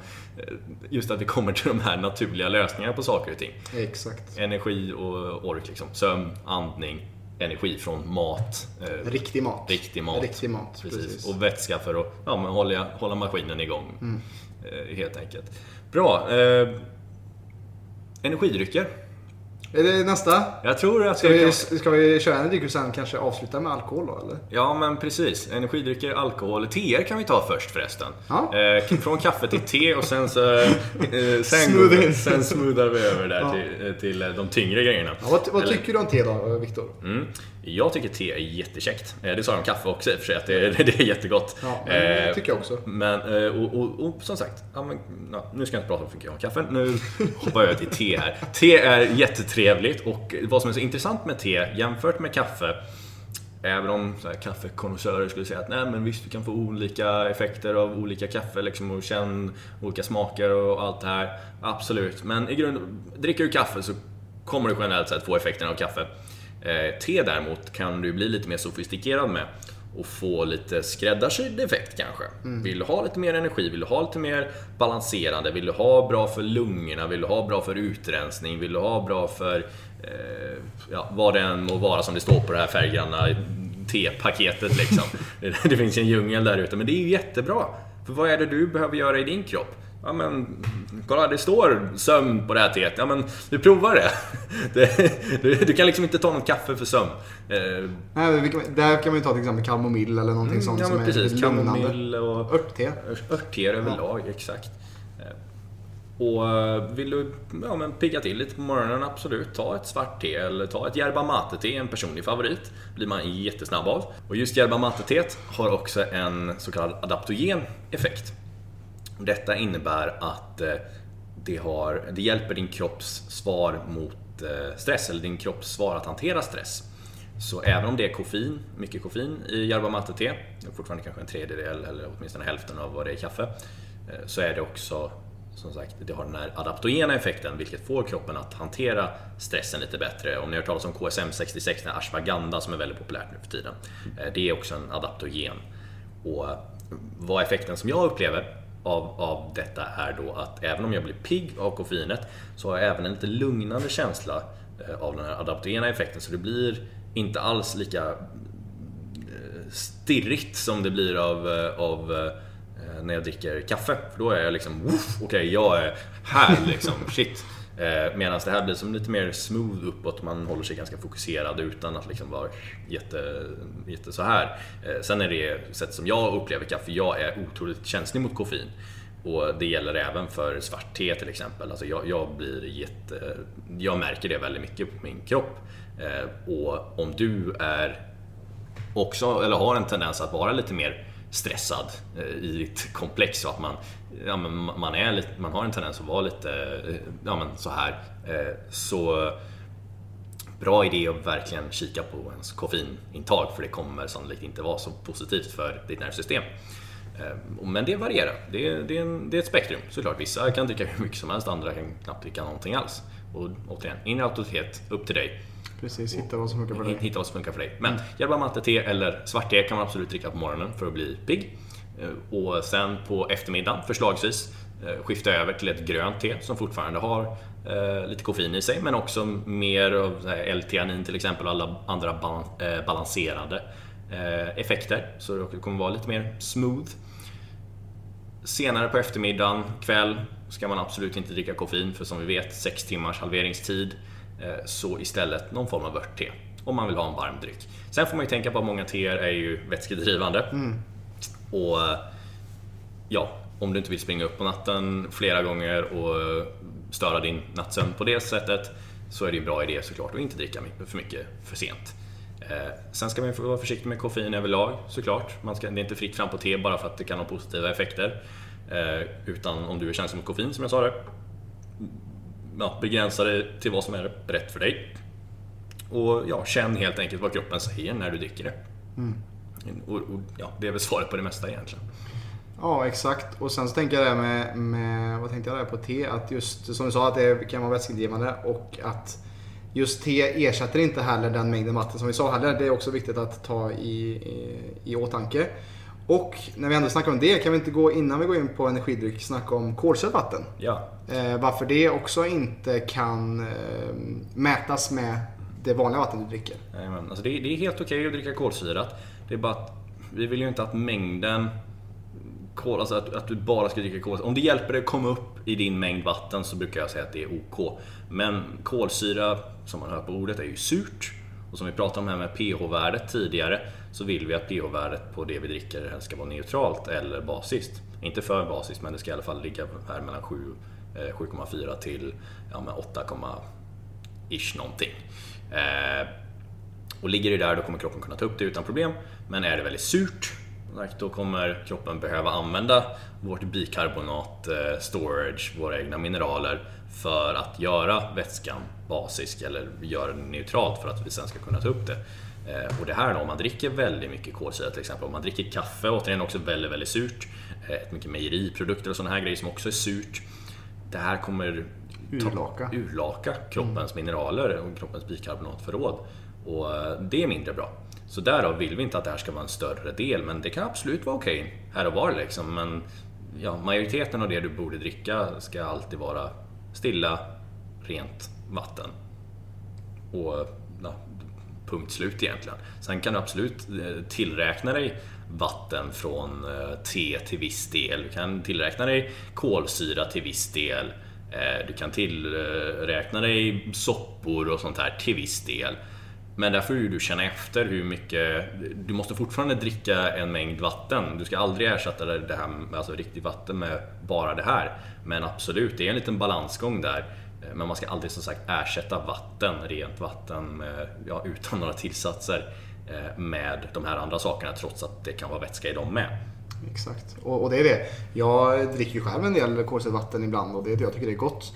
just att vi kommer till de här naturliga lösningarna på saker och ting. Exakt. Energi och ork. Liksom. Sömn, andning, energi från mat. Riktig mat. Riktig mat. Riktig mat precis. precis. Och vätska för att ja, men hålla, hålla maskinen igång. Mm. Helt enkelt. Bra. Eh, energidrycker. Är det nästa? Jag tror att ska, vi, kan... ska vi köra en dryck och sen kanske avsluta med alkohol då eller? Ja men precis. Energidrycker, alkohol. Teer kan vi ta först förresten. Ja. Eh, från kaffe till te och sen så... Eh, sen, sen smoothar vi över där ja. till, eh, till de tyngre grejerna. Ja, vad, vad tycker du om te då, Viktor? Mm. Jag tycker te är jättekäckt. Eh, det sa jag om kaffe också i och för sig, att det, det är jättegott. Ja, det eh, tycker jag också. Men, eh, och, och, och som sagt, ja, men, ja, nu ska jag inte prata om om kaffe. Nu hoppar jag över till te här. Te är jättetrevligt och vad som är så intressant med te jämfört med kaffe Även om kaffekonnässörer skulle säga att nej men visst, du kan få olika effekter av olika kaffe liksom, och känn olika smaker och allt det här. Absolut, men i grund, dricker du kaffe så kommer du generellt sett få effekten av kaffe. Eh, te däremot kan du bli lite mer sofistikerad med och få lite skräddarsydd effekt kanske. Mm. Vill du ha lite mer energi, vill du ha lite mer balanserande, vill du ha bra för lungorna, vill du ha bra för utrensning, vill du ha bra för eh, ja, vad det än må vara som det står på det här färggranna tepaketet liksom. det finns en djungel där ute, men det är ju jättebra. För vad är det du behöver göra i din kropp? Ja men, kolla det står sömn på det här teet. Ja men, du provar det. du, du, kan liksom inte ta något kaffe för sömn. Eh, Nej, där kan man ju ta till exempel kamomill eller någonting mm, sånt ja, som precis, är kamomill och örtte. Örtte överlag, ja. exakt. Eh, och eh, vill du ja, men pigga till lite på morgonen, absolut. Ta ett svart te eller ta ett yerba mate-te, en personlig favorit. blir man jättesnabb av. Och just yerba mate-teet har också en så kallad adaptogen effekt. Detta innebär att eh, det, har, det hjälper din kropps svar mot eh, stress, eller din kropps svar att hantera stress. Så även om det är koffein, mycket koffein i yerba mate-te, fortfarande kanske en tredjedel eller åtminstone hälften av vad det är i kaffe, eh, så är det också som sagt, det har den här adaptogena effekten vilket får kroppen att hantera stressen lite bättre. Om ni har hört talas om KSM66, den ashwagandha som är väldigt populärt nu för tiden. Det är också en adaptogen. Och vad effekten som jag upplever av, av detta är då att även om jag blir pigg av koffeinet så har jag även en lite lugnande känsla eh, av den här adaptogena effekten så det blir inte alls lika eh, stirrigt som det blir av, eh, av när jag dricker kaffe. För då är jag liksom, okej okay, jag är här liksom, shit. Eh, Medan det här blir som lite mer smooth uppåt, man håller sig ganska fokuserad utan att liksom vara jätte, jätte så här. Eh, sen är det sätt som jag upplever kaffe, jag är otroligt känslig mot koffein. Och det gäller även för svart te till exempel. Alltså jag, jag, blir jätte, jag märker det väldigt mycket på min kropp. Eh, och om du är också, eller har en tendens att vara lite mer stressad eh, i ditt komplex och att man ja, men man, är lite, man har en tendens att vara lite eh, ja, men så här. Eh, så bra idé att verkligen kika på ens koffeinintag för det kommer sannolikt inte vara så positivt för ditt nervsystem. Men det varierar. Det är, det, är en, det är ett spektrum såklart. Vissa kan dricka hur mycket som helst, andra kan knappt dricka någonting alls. Och återigen, inre auktoritet, upp till dig. Precis, hitta vad som funkar för dig. Hitta vad som funkar för dig. Men mm. yerba mate-te eller svart te kan man absolut dricka på morgonen för att bli pigg. Eh, och sen på eftermiddagen förslagsvis eh, skifta över till ett grönt te som fortfarande har eh, lite koffein i sig men också mer av L-teanin till exempel och alla andra balanserande effekter. Så det kommer vara lite mer smooth. Senare på eftermiddagen, kväll, ska man absolut inte dricka koffein för som vi vet 6 timmars halveringstid. Så istället någon form av örtte om man vill ha en varm dryck. Sen får man ju tänka på att många teer är ju vätskedrivande. Mm. Och ja, om du inte vill springa upp på natten flera gånger och störa din nattsömn på det sättet så är det en bra idé såklart att inte dricka för mycket för sent. Eh, sen ska man vara försiktig med koffein överlag såklart. Man ska, det är inte fritt fram på te bara för att det kan ha positiva effekter. Eh, utan om du är känslig mot koffein som jag sa det, ja, begränsa det till vad som är rätt för dig. Och ja, känn helt enkelt vad kroppen säger när du dricker det. Mm. Och, och, ja, det är väl svaret på det mesta egentligen. Ja, exakt. Och sen så tänker jag det med, med vad tänkte jag där på te? Att just som du sa att det kan vara vätskedrivande och att just te ersätter inte heller den mängden vatten som vi sa heller. Det är också viktigt att ta i, i, i åtanke. Och när vi ändå snackar om det kan vi inte gå innan vi går in på energidryck snacka om kolsyrat vatten. Ja. Eh, varför det också inte kan eh, mätas med det vanliga vatten du dricker. Jajamän. Alltså det, är, det är helt okej att dricka kolsyrat. Det är bara att vi vill ju inte att mängden kol, alltså att, att du bara ska dricka kolsyra. Om det hjälper dig att komma upp i din mängd vatten så brukar jag säga att det är OK. Men kolsyra, som man hör på ordet, är ju surt. Och som vi pratade om här med pH-värdet tidigare så vill vi att pH-värdet på det vi dricker helst ska vara neutralt eller basiskt. Inte för basiskt, men det ska i alla fall ligga här mellan 7-7,4 eh, till ja, 8, ish någonting. Eh, och ligger det där då kommer kroppen kunna ta upp det utan problem. Men är det väldigt surt, då kommer kroppen behöva använda vårt bikarbonat eh, storage, våra egna mineraler, för att göra vätskan basisk eller göra den neutralt för att vi sen ska kunna ta upp det. Eh, och det här då, om man dricker väldigt mycket kolsyra till exempel, om man dricker kaffe, återigen också väldigt, väldigt surt, eh, mycket mejeriprodukter och sådana här grejer som också är surt. Det här kommer urlaka, urlaka kroppens mm. mineraler och kroppens bikarbonatförråd. Och det är mindre bra. Så därav vill vi inte att det här ska vara en större del, men det kan absolut vara okej okay, här och var liksom. Men ja, majoriteten av det du borde dricka ska alltid vara stilla, rent vatten. Och ja, punkt slut egentligen. Sen kan du absolut eh, tillräkna dig vatten från eh, te till viss del. Du kan tillräkna dig kolsyra till viss del. Eh, du kan tillräkna dig soppor och sånt här till viss del. Men där får ju du känna efter hur mycket... Du måste fortfarande dricka en mängd vatten. Du ska aldrig ersätta det här med alltså riktigt vatten med bara det här. Men absolut, det är en liten balansgång där. Eh, men man ska aldrig som sagt ersätta vatten, rent vatten, med, ja, utan några tillsatser eh, med de här andra sakerna trots att det kan vara vätska i dem med. Exakt, och, och det är det. Jag dricker ju själv en del kolsyrat vatten ibland och det, jag tycker det är gott.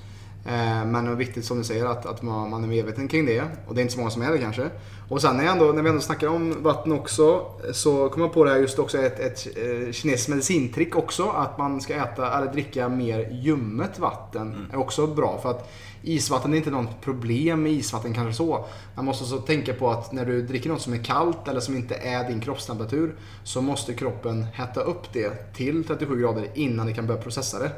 Eh, men det är viktigt som du säger att, att man, är medveten kring det. Och det är inte så många som är det kanske. Och sen när, ändå, när vi ändå snackar om vatten också så kommer jag på det här just också ett, ett, eh, kinesiskt medicintrick också. Att man ska äta eller dricka mer ljummet vatten. Mm. är också bra. för att Isvatten är inte något problem med isvatten kanske så. Man måste så tänka på att när du dricker något som är kallt eller som inte är din kroppstemperatur så måste kroppen hetta upp det till 37 grader innan det kan börja processa det.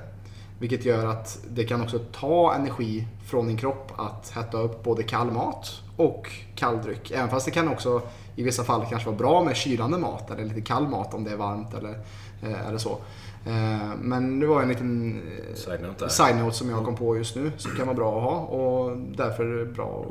Vilket gör att det kan också ta energi från din kropp att hetta upp både kall mat och kall dryck. Även fast det kan också i vissa fall kanske vara bra med kylande mat eller lite kall mat om det är varmt eller, eh, eller så. Eh, men det var en liten eh, side som jag kom på just nu som kan vara bra att ha och därför bra.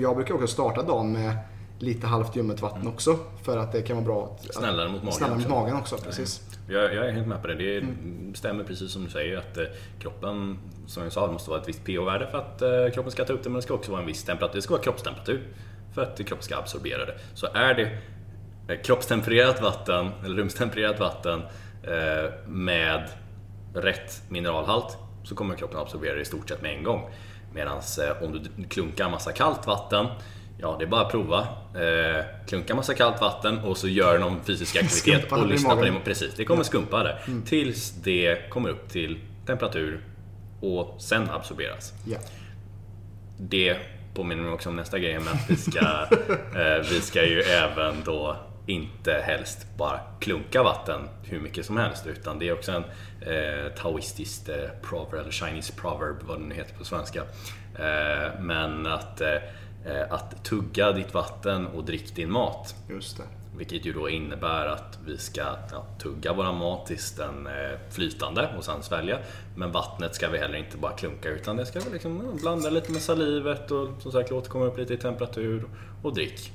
Jag brukar också starta dagen med lite halvt ljummet vatten mm. också. För att det kan vara bra att, Snällare mot magen, snällare mot magen också. Precis. Jag, jag, är helt med på det. Det mm. stämmer precis som du säger att eh, kroppen, som jag sa, det måste vara ett visst pH-värde för att eh, kroppen ska ta upp det. Men det ska också vara en viss temperatur. Det ska vara kroppstemperatur för att kroppen ska absorbera det. Så är det eh, kroppstempererat vatten, eller rumstempererat vatten med rätt mineralhalt så kommer kroppen absorbera det i stort sett med en gång. Medan om du klunkar massa kallt vatten Ja, det är bara att prova. Eh, klunka massa kallt vatten och så gör någon fysisk aktivitet och lyssna på det. Precis, det kommer skumpa där. Mm. Tills det kommer upp till temperatur och sen absorberas. Ja. Det påminner mig också om nästa grej att vi ska, eh, vi ska ju även då inte helst bara klunka vatten hur mycket som helst utan det är också en eh, taoistisk eh, proverb, eller Chinese proverb vad det nu heter på svenska. Eh, men att Eh, att tugga ditt vatten och drick din mat. Just det. Vilket ju då innebär att vi ska ja, tugga vår mat tills den är flytande och sen svälja. Men vattnet ska vi heller inte bara klunka utan det ska vi liksom ja, blanda lite med salivet och som sagt låta komma upp lite i temperatur och drick.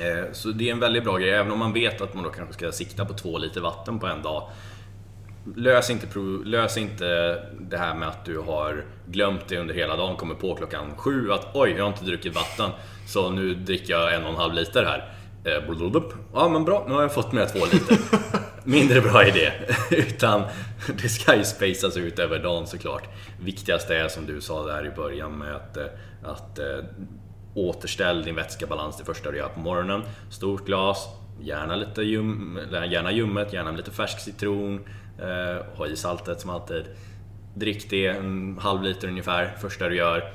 Eh, så det är en väldigt bra grej, även om man vet att man då kanske ska sikta på två liter vatten på en dag lös inte, lös inte det här med att du har glömt det under hela dagen, kommer på klockan sju att oj, jag har inte druckit vatten, så nu dricker jag en och en halv liter här. Eh, ja men bra, nu har jag fått med två liter. Mindre bra idé. Utan det ska ju spacas ut över dagen såklart. Viktigaste är som du sa där i början med att, eh, att äh, återställ din vätskebalans det första du gör på morgonen. Stort glas, gärna lite ljum, gärna ljummet, gärna lite färsk citron, Eh, ha i saltet som alltid. Drick det en halv liter ungefär första du gör.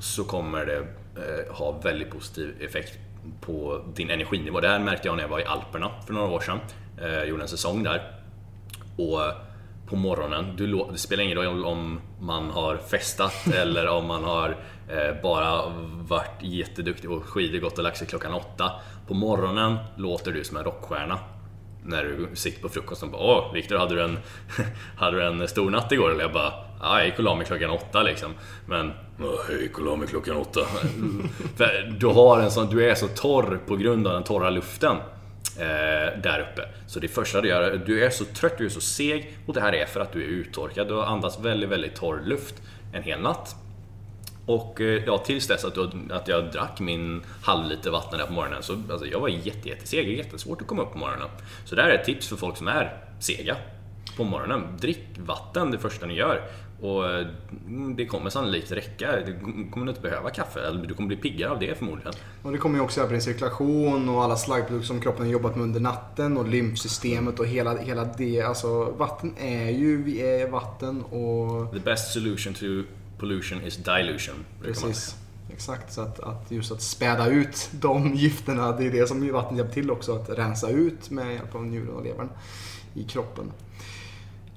Så kommer det eh, ha väldigt positiv effekt på din energinivå. Det här märkte jag när jag var i Alperna för några år sedan. Jag gjorde en säsong där. Och på morgonen, du, det spelar ingen roll om man har festat eller om man har bara varit jätteduktig och skidor gått och lagt sig klockan åtta. På morgonen låter du som en rockstjärna när du sitter på frukosten och bara Åh, Viktor, hade du en, hade du en stor natt igår? Eller jag bara Ja, jag gick och la mig klockan åtta liksom. Men jag gick och la mig klockan åtta. För du, har en sån, du är så torr på grund av den torra luften eh, där uppe. Så det första du gör, du är så trött, du är så seg och det här är för att du är uttorkad. Du har andats väldigt, väldigt torr luft en hel natt. Och eh, ja, tills dess att, att jag drack min halvliter vatten där på morgonen så alltså, jag var jätte, jätteseg. Det är jättesvårt att komma upp på morgonen. Så det här är ett tips för folk som är sega på morgonen. Drick vatten det första ni gör. Och mm, det kommer sannolikt räcka. Du kommer inte behöva kaffe. Eller du kommer bli piggare av det förmodligen. Och det kommer ju också öka din cirkulation och alla slaggprodukter som kroppen har jobbat med under natten och lymfsystemet och hela, hela det. Alltså vatten är ju, vi är vatten och... The best solution to pollution is dilution. Precis. Exakt, så att, att, just att späda ut de gifterna, det är det som vatten hjälper till också. Att rensa ut med hjälp av njuren och levern i kroppen.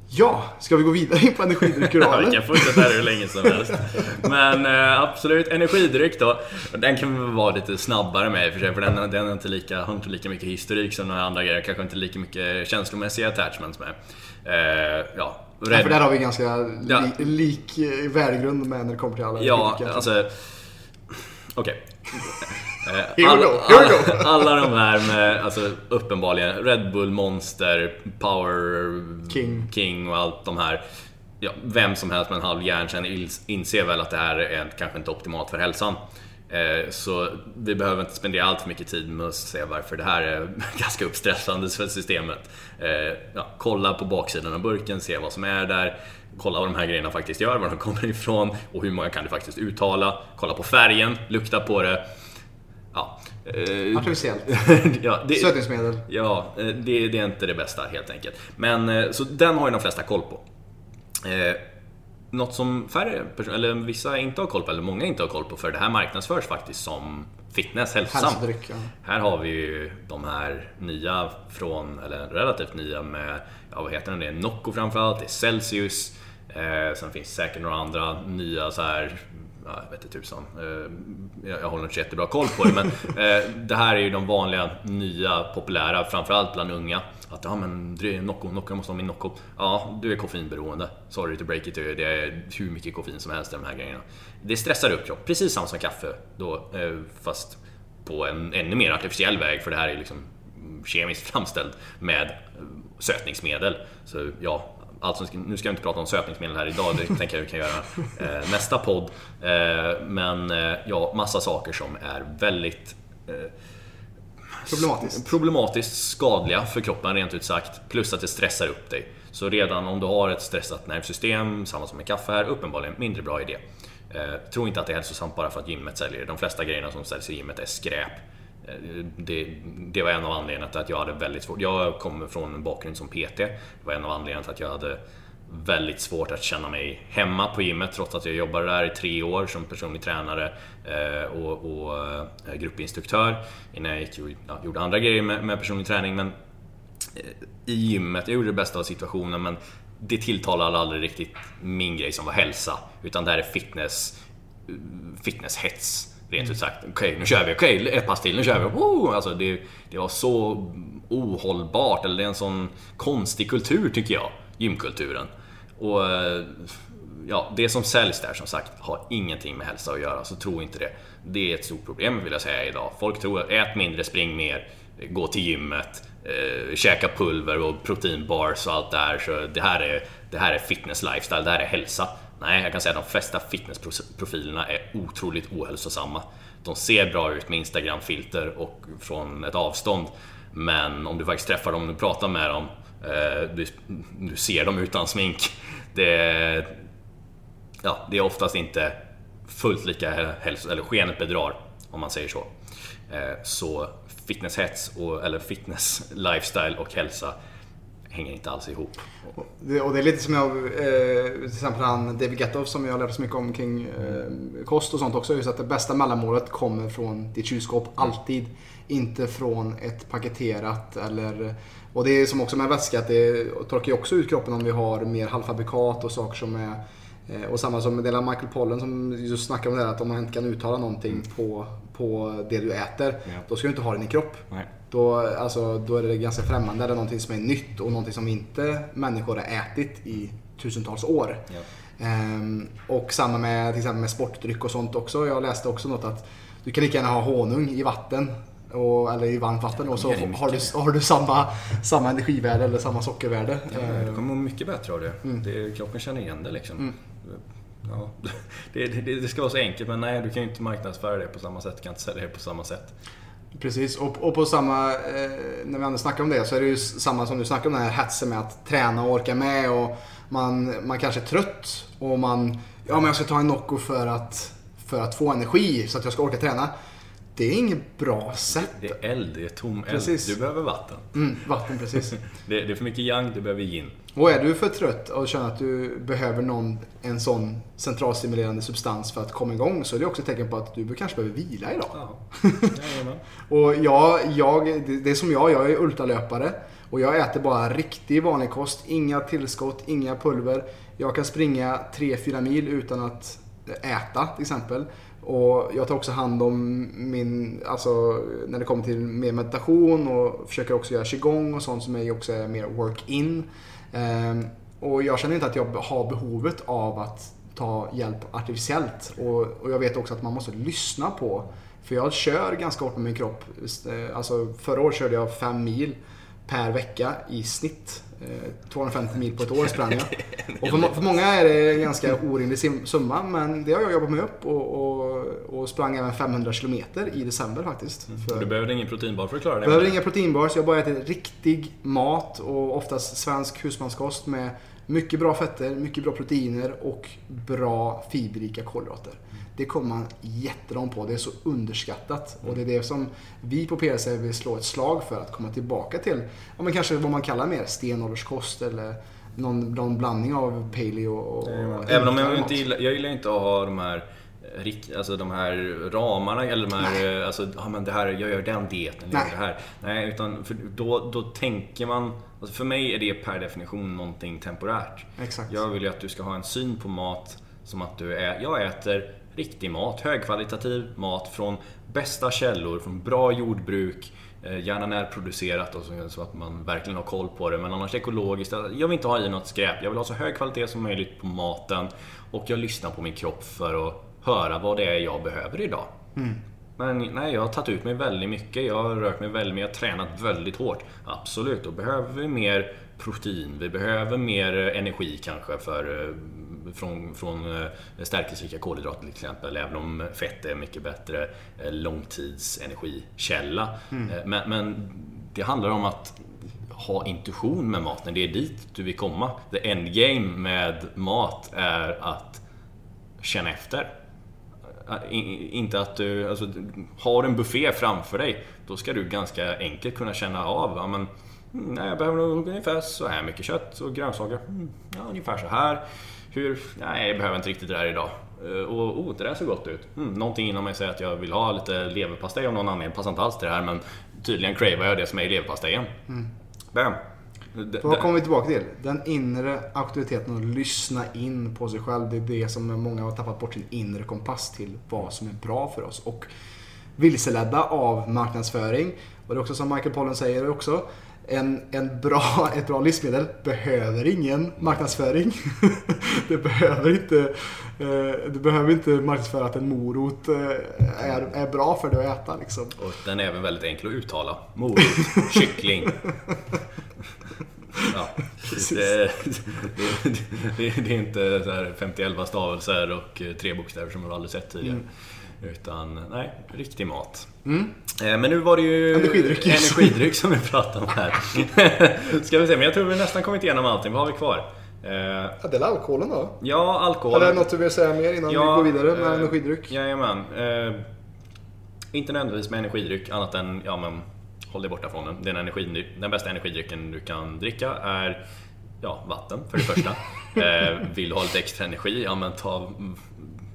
Ja, ska vi gå vidare på energidrycker då? vi kan fortsätta här hur länge som helst. Men eh, absolut, energidryck då. Den kan vi vara lite snabbare med i och för sig, för den, den är inte lika, har inte lika mycket historik som några andra grejer. Kanske inte lika mycket känslomässiga attachments med. Eh, ja. Ja, för där har vi ganska li ja. lik eh, värdegrund med när det kommer till alla Ja, alltså... Okej. Okay. All, all, alla de här med, alltså uppenbarligen, Red Bull, Monster, Power King, King och allt de här. Ja, vem som helst med en halv hjärnkärna inser väl att det här är kanske inte optimalt för hälsan. Eh, så vi behöver inte spendera allt för mycket tid med att se varför det här är ganska uppstressande för systemet. Eh, ja, kolla på baksidan av burken, se vad som är där. Kolla vad de här grejerna faktiskt gör, var de kommer ifrån och hur många kan du faktiskt uttala. Kolla på färgen, lukta på det. Ja. Eh, Artificiellt. ja, det, Sötningsmedel. Ja, det, det, är inte det bästa helt enkelt. Men så den har ju de flesta koll på. Något som färre eller vissa inte har koll på, eller många inte har koll på, för det här marknadsförs faktiskt som fitness, hälsosam. Ja. Här har vi ju de här nya från, eller relativt nya med, ja vad heter den, det är Nocco framförallt, det är Celsius, eh, sen finns säkert några andra nya så här ja, jag vet inte tusan. Eh, jag håller inte jättebra koll på det men eh, det här är ju de vanliga, nya, populära, framförallt bland unga. Att ja men Nocco, Nocco, jag måste ha min Nocco. Ja, du är koffeinberoende. Sorry to break it. Det är hur mycket koffein som helst i de här grejerna. Det stressar upp kroppen, precis samma som kaffe då, eh, fast på en ännu mer artificiell väg för det här är liksom kemiskt framställd med sötningsmedel. Så ja, alltså, nu ska jag inte prata om sötningsmedel här idag, det tänker jag vi kan göra eh, nästa podd. Eh, men eh, ja, massa saker som är väldigt eh, Problematiskt. problematiskt skadliga för kroppen rent ut sagt. Plus att det stressar upp dig. Så redan om du har ett stressat nervsystem, samma som med kaffe här, uppenbarligen mindre bra idé. Eh, tro inte att det är hälsosamt bara för att gymmet säljer det. De flesta grejerna som säljs i gymmet är skräp. Det, det, var en av anledningarna till att jag hade väldigt svårt. Jag kommer från en bakgrund som PT. Det var en av anledningarna till att jag hade väldigt svårt att känna mig hemma på gymmet trots att jag jobbade där i tre år som personlig tränare eh, och, och eh, gruppinstruktör innan jag gick och ja, gjorde andra grejer med, med personlig träning. Men eh, i gymmet, jag gjorde det bästa av situationen men det tilltalade aldrig riktigt min grej som var hälsa. Utan det här är fitness, fitnesshets. Rent ut sagt. Okej, okay, nu kör vi. Okej, okay, ett pass till. Nu kör vi. Oh! Alltså det, det var så ohållbart. Eller det är en sån konstig kultur tycker jag. Gymkulturen. Och ja, det som säljs där som sagt har ingenting med hälsa att göra. Så tro inte det. Det är ett stort problem vill jag säga idag. Folk tror ät mindre, spring mer, gå till gymmet, eh, käka pulver och proteinbars och allt det här. Så det här är, det här är fitness lifestyle, det här är hälsa. Nej, jag kan säga att de flesta fitnessprofilerna är otroligt ohälsosamma. De ser bra ut med Instagram-filter och från ett avstånd. Men om du faktiskt träffar dem och pratar med dem, eh, du, du ser dem utan smink. Det, ja, det är oftast inte fullt lika hälso... eller skenet bedrar, om man säger så. Eh, så fitnesshets, och, eller fitness, lifestyle och hälsa hänger inte alls ihop. Det, och det är lite som jag, eh, till exempel han David Getoff som jag lärt så mycket om kring eh, kost och sånt också. Just att det bästa mellanmålet kommer från ditt kylskåp, alltid. Inte från ett paketerat eller... Och det är som också med vätska, att det torkar ju också ut kroppen om vi har mer halvfabrikat och saker som är eh, och samma som med Michael Pollen som just snackar om det här att om man inte kan uttala någonting på, på det du äter, Ja. då ska du inte ha det i kropp. Nej. Då, alltså, då är det ganska främmande eller någonting som är nytt och någonting som inte människor har ätit i tusentals år. Ja. Ehm, och samma med till exempel med sportdryck och sånt också. Jag läste också något att du kan lika gärna ha honung i vatten. Och, eller i varmt vatten och så det är har du, har du samma, samma energivärde eller samma sockervärde. Ja, du kommer må mycket bättre av det. Mm. det kroppen känner igen det liksom. Ja, det, det, det ska vara så enkelt men nej, du kan ju inte marknadsföra det på samma sätt. Du kan inte sälja det på samma sätt. Precis, och, och på samma, eh, när vi ändå snackar om det så är det ju samma som du snackar om den här hetsen med att träna och orka med och man, man kanske är trött och man, ja men jag ska ta en Nocco för att, för att få energi så att jag ska orka träna. Det är inget bra sätt. Det är eld, det är tom eld. Precis. Du behöver vatten. Mm, vatten precis. Det, det är för mycket yang, du behöver yin. Och är du för trött och känner att du behöver någon, en sån centralstimulerande substans för att komma igång så är det också ett tecken på att du kanske behöver vila idag. Ja. Och jag, jag, det det är som jag, jag är ultralöpare. Och jag äter bara riktig vanlig kost. Inga tillskott, inga pulver. Jag kan springa 3-4 mil utan att äta till exempel. Och jag tar också hand om min, alltså när det kommer till mer meditation och försöker också göra qigong och sånt som är också är mer work-in. Ehm, och jag känner inte att jag har behovet av att ta hjälp artificiellt. Och, och jag vet också att man måste lyssna på för jag kör ganska hårt med min kropp. Eh, alltså förra året körde jag fem mil per vecka i snitt. Eh, 250 mil på ett år sprang jag. Och för, för många är det en ganska orimlig summa men det har jag jobbat mig upp och, och, och sprang även 500 kilometer i december faktiskt. För- Du behöver ingen proteinbar för att klara det. Behöver inga proteinbars, jag bara äter riktig mat och oftast svensk husmanskost med mycket bra fetter, mycket bra proteiner och bra fiberrika kolhydrater. Det kommer man jättelångt på, det är så underskattat. Och det är det som vi på PLC vill slå ett slag för att komma tillbaka till, ja men kanske vad man kallar mer stenålderskost eller någon, någon blandning av paleo och... och Även om jag inte gillar, jag gillar inte att ha de här eh, Alltså de här ramarna eller de här, eh, alltså, ja men det här, jag gör den dieten, jag gör Nej. det här. Nej, utan för då, då tänker man, alltså för mig är det per definition någonting temporärt. Exakt. Jag vill ju att du ska ha en syn på mat som att du är, jag äter riktig mat, högkvalitativ mat från bästa källor, från bra jordbruk, eh, gärna närproducerat och så, att man verkligen har koll på det. Men annars ekologiskt, jag vill inte ha i något skräp. Jag vill ha så hög kvalitet som möjligt på maten och jag lyssnar på min kropp för att höra vad det är jag behöver idag. Men nej, jag har tagit ut mig väldigt mycket. Jag har rört mig väldigt mycket. Jag har tränat väldigt hårt. Absolut, då behöver vi mer protein. Vi behöver mer eh, energi kanske för, eh, från, från eh, stärkelserika kolhydrater till exempel. Även om fett är mycket bättre eh, långtidsenergikälla. Eh, Men, men det handlar om att ha intuition med maten. Det är dit du vill komma. The endgame med mat är att känna efter. Inte att du, alltså, har en buffé framför dig, då ska du ganska enkelt kunna känna av, ja, men, mm, nej, jag behöver nog ungefär så här mycket kött och grönsaker. Mm, ja, ungefär så här. Hur, nej, jag behöver inte riktigt det här idag. Eh, Och oh, det där ser gott ut. Mm, någonting inom mig säger att jag vill ha lite leverpastej av någon anledning. Passar inte alls till det här, men tydligen cravar jag det som är i leverpastejen. Bam! D- Vad d- kommer vi tillbaka till? Den inre auktoriteten att lyssna in på sig själv. Det är det som många har tappat bort sin inre kompass till vad som är bra för oss. Och vilseledda av marknadsföring. Och det är också som Michael Pollan säger också. En, en bra, ett bra livsmedel behöver ingen marknadsföring. det behöver inte, eh, behöver inte marknadsföra att en morot eh, är, är bra för dig att äta. Liksom. Och den är även väldigt enkel att uttala. Morot, kyckling. Ja, det, det, det, det är inte så här 51 stavelser och tre bokstäver som man aldrig sett tidigare. Utan, nej, riktig mat. Eh, Men nu var det ju Energidryck. energidryck som vi pratade om här. Ska vi se, men jag tror vi nästan kommit igenom allting. Vad har vi kvar? Eh, Ja, det är alkoholen då? Ja, alkohol. Eller något du vill säga mer innan vi går vidare med eh, energidryck? Jajamän. Eh, inte nödvändigtvis med energidryck annat än ja, men, håll dig borta från den. Den, energi, den bästa energidrycken du kan dricka är ja, vatten för det första. eh, vill du ha lite extra energi, ja men ta,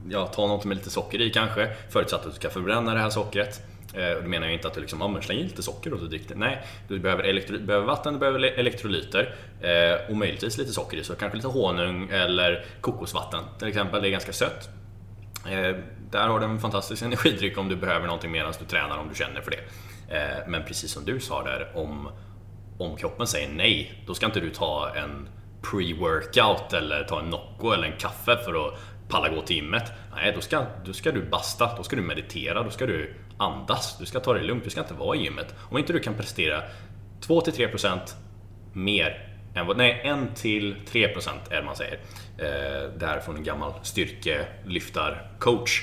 ja, ta något med lite socker i kanske. Förutsatt att du ska förbränna det här sockret. Eh, och då menar jag inte att du liksom, ja, men släng i lite socker och så drick det. Nej, du behöver, elektro, behöver vatten, du behöver elektrolyter eh, och möjligtvis lite socker i. Så kanske lite honung eller kokosvatten till exempel. Det är ganska sött. Eh, där har du en fantastisk energidryck om du behöver någonting medan du tränar, om du känner för det. Eh, men precis som du sa där, om, om kroppen säger nej, då ska inte du ta en pre-workout eller ta en Nocco eller en kaffe för att palla gå till gymmet. Nej, då ska, då ska du basta, då ska du meditera, då ska du andas, du ska ta det lugnt, du ska inte vara i gymmet. Om inte du kan prestera 2-3% mer än vad, nej 1-3% är det man säger. Eh, det här är från en gammal styrkelyftarcoach.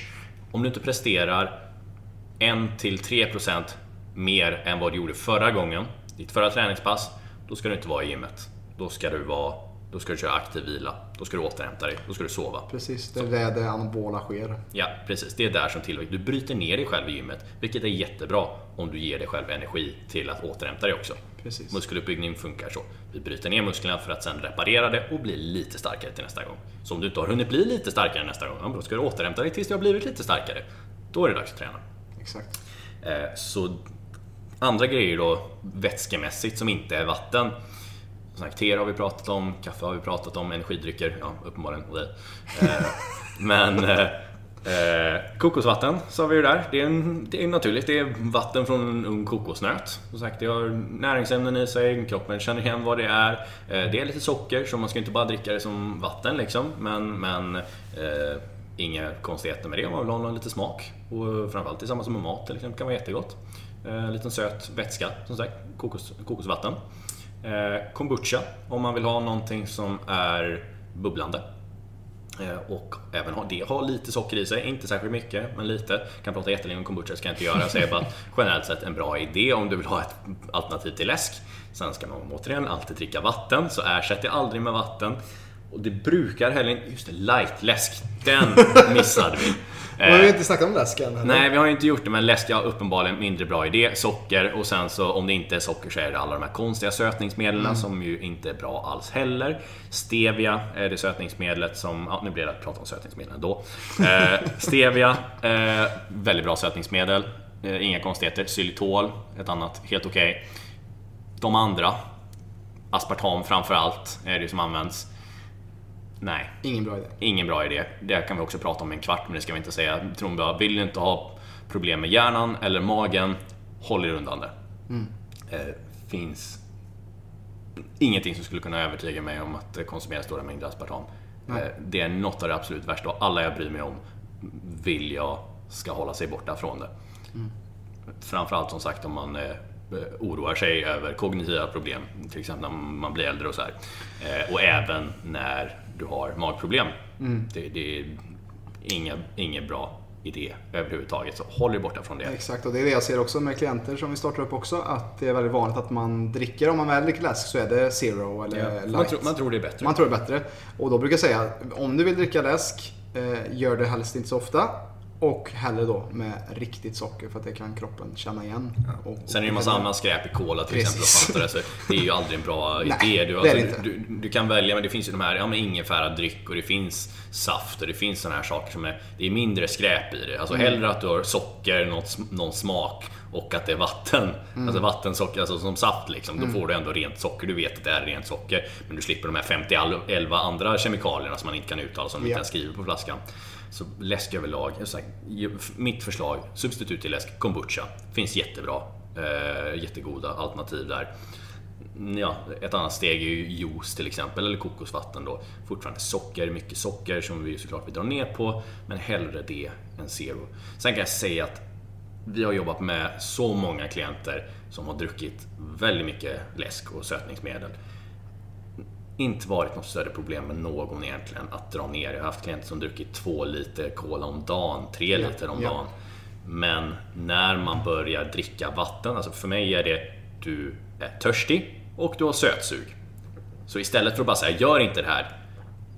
Om du inte presterar 1-3% mer än vad du gjorde förra gången, ditt förra träningspass, då ska du inte vara i gymmet. Då ska du vara då ska du köra aktiv vila. Då ska du återhämta dig. Då ska du sova. Precis, det är där det anabola sker. Ja, precis. Det är där som tillväxt. Du bryter ner dig själv i gymmet, vilket är jättebra om du ger dig själv energi till att återhämta dig också. Precis. Muskeluppbyggning funkar så. Vi bryter ner musklerna för att sen reparera det och bli lite starkare till nästa gång. Så om du inte har hunnit bli lite starkare nästa gång, då ska du återhämta dig tills du har blivit lite starkare. Då är det dags att träna. Exakt. Eh, så andra grejer då, vätskemässigt, som inte är vatten te har vi pratat om, kaffe har vi pratat om, energidrycker, ja uppenbarligen och det. Eh, men eh, eh, kokosvatten sa vi ju där, det är, en, det är naturligt. Det är vatten från en ung kokosnöt. Som sagt, det har näringsämnen i sig, kroppen känner igen vad det är. Eh, det är lite socker, så man ska inte bara dricka det som vatten liksom. Men, men eh, inga konstigheter med det om man vill ha lite smak. Och framförallt tillsammans med mat till exempel kan vara jättegott. Eh, liten söt vätska, som sagt, kokos, kokosvatten. Eh, kombucha, om man vill ha någonting som är bubblande. Eh, och även ha, det har lite socker i sig, inte särskilt mycket, men lite. Kan prata jättelänge om kombucha, ska jag inte göra. Jag säger bara att generellt sett en bra idé om du vill ha ett alternativ till läsk. Sen ska man återigen alltid dricka vatten, så ersätt det aldrig med vatten. Och det brukar heller inte... Just det, light-läsk. Den missade vi. Men vi har inte snackat om läsk än. Nej, vi har inte gjort det, men läsk är uppenbarligen mindre bra idé. Socker och sen så om det inte är socker så är det alla de här konstiga sötningsmedlen mm. som ju inte är bra alls heller. Stevia är det sötningsmedlet som... Ja, nu blir det att prata om sötningsmedel ändå. Eh, stevia, eh, väldigt bra sötningsmedel. Eh, inga konstigheter. Xylitol, ett annat, helt okej. Okay. De andra, aspartam framförallt, är det som används. Nej. Ingen bra idé. Ingen bra idé. Det kan vi också prata om i en kvart, men det ska vi inte säga. Tromba, vill du inte ha problem med hjärnan eller magen, håll er undan det. Mm. Eh, finns ingenting som skulle kunna övertyga mig om att konsumera stora mängder aspartam. Eh, det är något av det absolut värsta och alla jag bryr mig om vill jag ska hålla sig borta från det. Mm. Framförallt som sagt om man eh, oroar sig över kognitiva problem, till exempel när man blir äldre och så här. Eh, och även när du har magproblem. Mm. Det, det, är ingen, ingen bra idé överhuvudtaget, så håll dig borta från det. Exakt, och det är det jag ser också med klienter som vi startar upp också, att det är väldigt vanligt att man dricker, om man väl dricker läsk så är det zero eller ja, light. Man, tro, man tror det är bättre. Man tror det är bättre. Och då brukar jag säga, om du vill dricka läsk, eh, gör det helst inte så ofta. Och hellre då med riktigt socker för att det kan kroppen känna igen. Ja. Och, Sen är det ju massa annat skräp i cola till Precis. exempel. Och så det är ju aldrig en bra Nej, idé. Du, alltså, du, du, kan välja, men det finns ju de här ja, ingefäradryck och det finns saft och det finns sådana här saker som är, det är mindre skräp i det. Alltså mm. hellre att du har socker, något, någon smak och att det är vatten. Mm. Alltså vattensocker, alltså som saft liksom. Mm. Då får du ändå rent socker. Du vet att det är rent socker. Men du slipper de här 50 andra kemikalierna som man inte kan uttala som yeah. inte ens skriver på flaskan. Så läsk överlag, mitt förslag, substitut till läsk, kombucha. Finns jättebra, eh, jättegoda alternativ där. Mm, ja, ett annat steg är ju juice till exempel, eller kokosvatten då. Fortfarande socker, mycket socker som vi såklart vill dra ner på, men hellre det än zero. Sen kan jag säga att vi har jobbat med så många klienter som har druckit väldigt mycket läsk och sötningsmedel inte varit något större problem med någon egentligen att dra ner. Jag har haft klienter som druckit två liter cola om dagen, tre liter om dagen. Men när man börjar dricka vatten, alltså för mig är det du är törstig och du har sötsug. Så istället för att bara säga gör inte det här.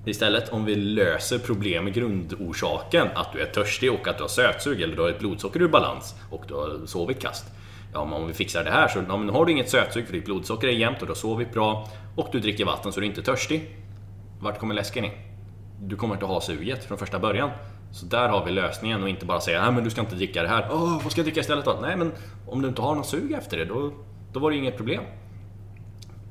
Istället om vi löser problem med grundorsaken, att du är törstig och att du har sötsug eller du har ett blodsocker ur balans och du har sovit kast ja, men om vi fixar det här så ja, men har du inget sötsug för ditt blodsocker är jämnt och du har sovit bra och du dricker vatten så du är inte törstig. Vart kommer läsken in? Du kommer inte ha suget från första början. Så där har vi lösningen och inte bara säga nej men du ska inte dricka det här. Åh, vad ska jag dricka istället då? Nej men om du inte har något sug efter det då, då var det inget problem.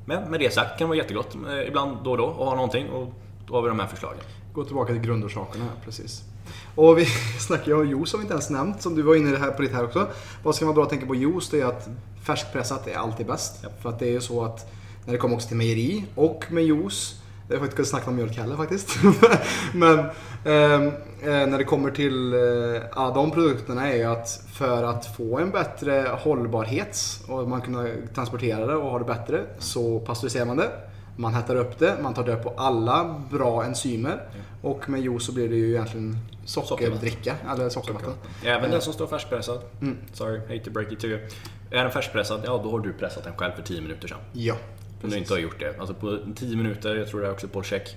Men med det sagt kan det vara jättegott eh, ibland då och då att ha någonting och då har vi de här förslagen. Gå tillbaka till grundorsakerna precis. Och vi snackar ju om juice har vi inte ens nämnt, som du var inne på ditt här också. Vad ska man bra tänka på juice? Det är att färskpressat är alltid bäst. Ja. För att det är ju så att när det kommer också till mejeri och med juice jag har inte kunnat snacka om mjölk heller faktiskt. Men ehm, eh, när det kommer till eh, alla de produkterna är ju att för att få en bättre hållbarhet och man kunna transportera det och ha det bättre så pasteuriserar man det. Man hettar upp det, man tar död på alla bra enzymer och med juice så blir det ju egentligen sockerdricka eller sockervatten. Även den som står färskpressad. Mm. Sorry, hate to break it to you. Är den färskpressad, ja då har du pressat den själv för 10 minuter sedan. Ja. Om du inte har gjort det. Alltså på 10 minuter, jag tror det är också på check.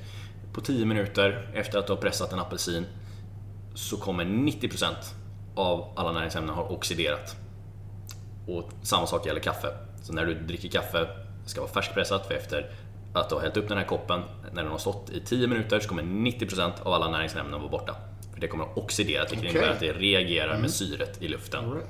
På 10 minuter efter att du har pressat en apelsin så kommer 90% av alla näringsämnen ha oxiderat. Och samma sak gäller kaffe. Så när du dricker kaffe, det ska vara färskpressat för efter att du har hällt upp den här koppen, när den har stått i 10 minuter så kommer 90% av alla näringsämnen vara borta. För det kommer att oxidera, vilket Okej. innebär att det reagerar med syret i luften. Right.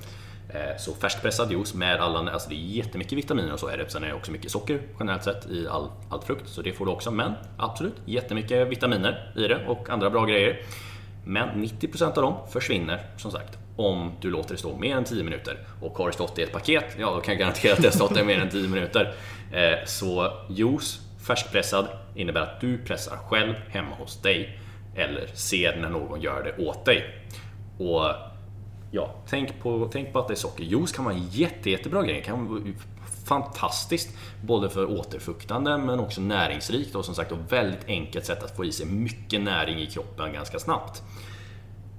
Eh, Så färskpressad juice med alla, alltså det är jättemycket vitaminer och så är det. Sen är det också mycket socker generellt sett i all, all frukt, så det får du också. Men absolut, jättemycket vitaminer i det och andra bra grejer. Men 90% av dem försvinner som sagt om du låter det stå mer än 10 minuter. Och har det stått i ett paket, ja då kan jag garantera att det har stått där mer än 10 minuter. Eh, Så juice, färskpressad, innebär att du pressar själv hemma hos dig. Eller ser när någon gör det åt dig. Och Ja, tänk på, tänk på att det är socker. Juice kan vara en jätte, jättebra grej. Det kan vara fantastiskt. Både för återfuktande men också näringsrikt och som sagt ett väldigt enkelt sätt att få i sig mycket näring i kroppen ganska snabbt.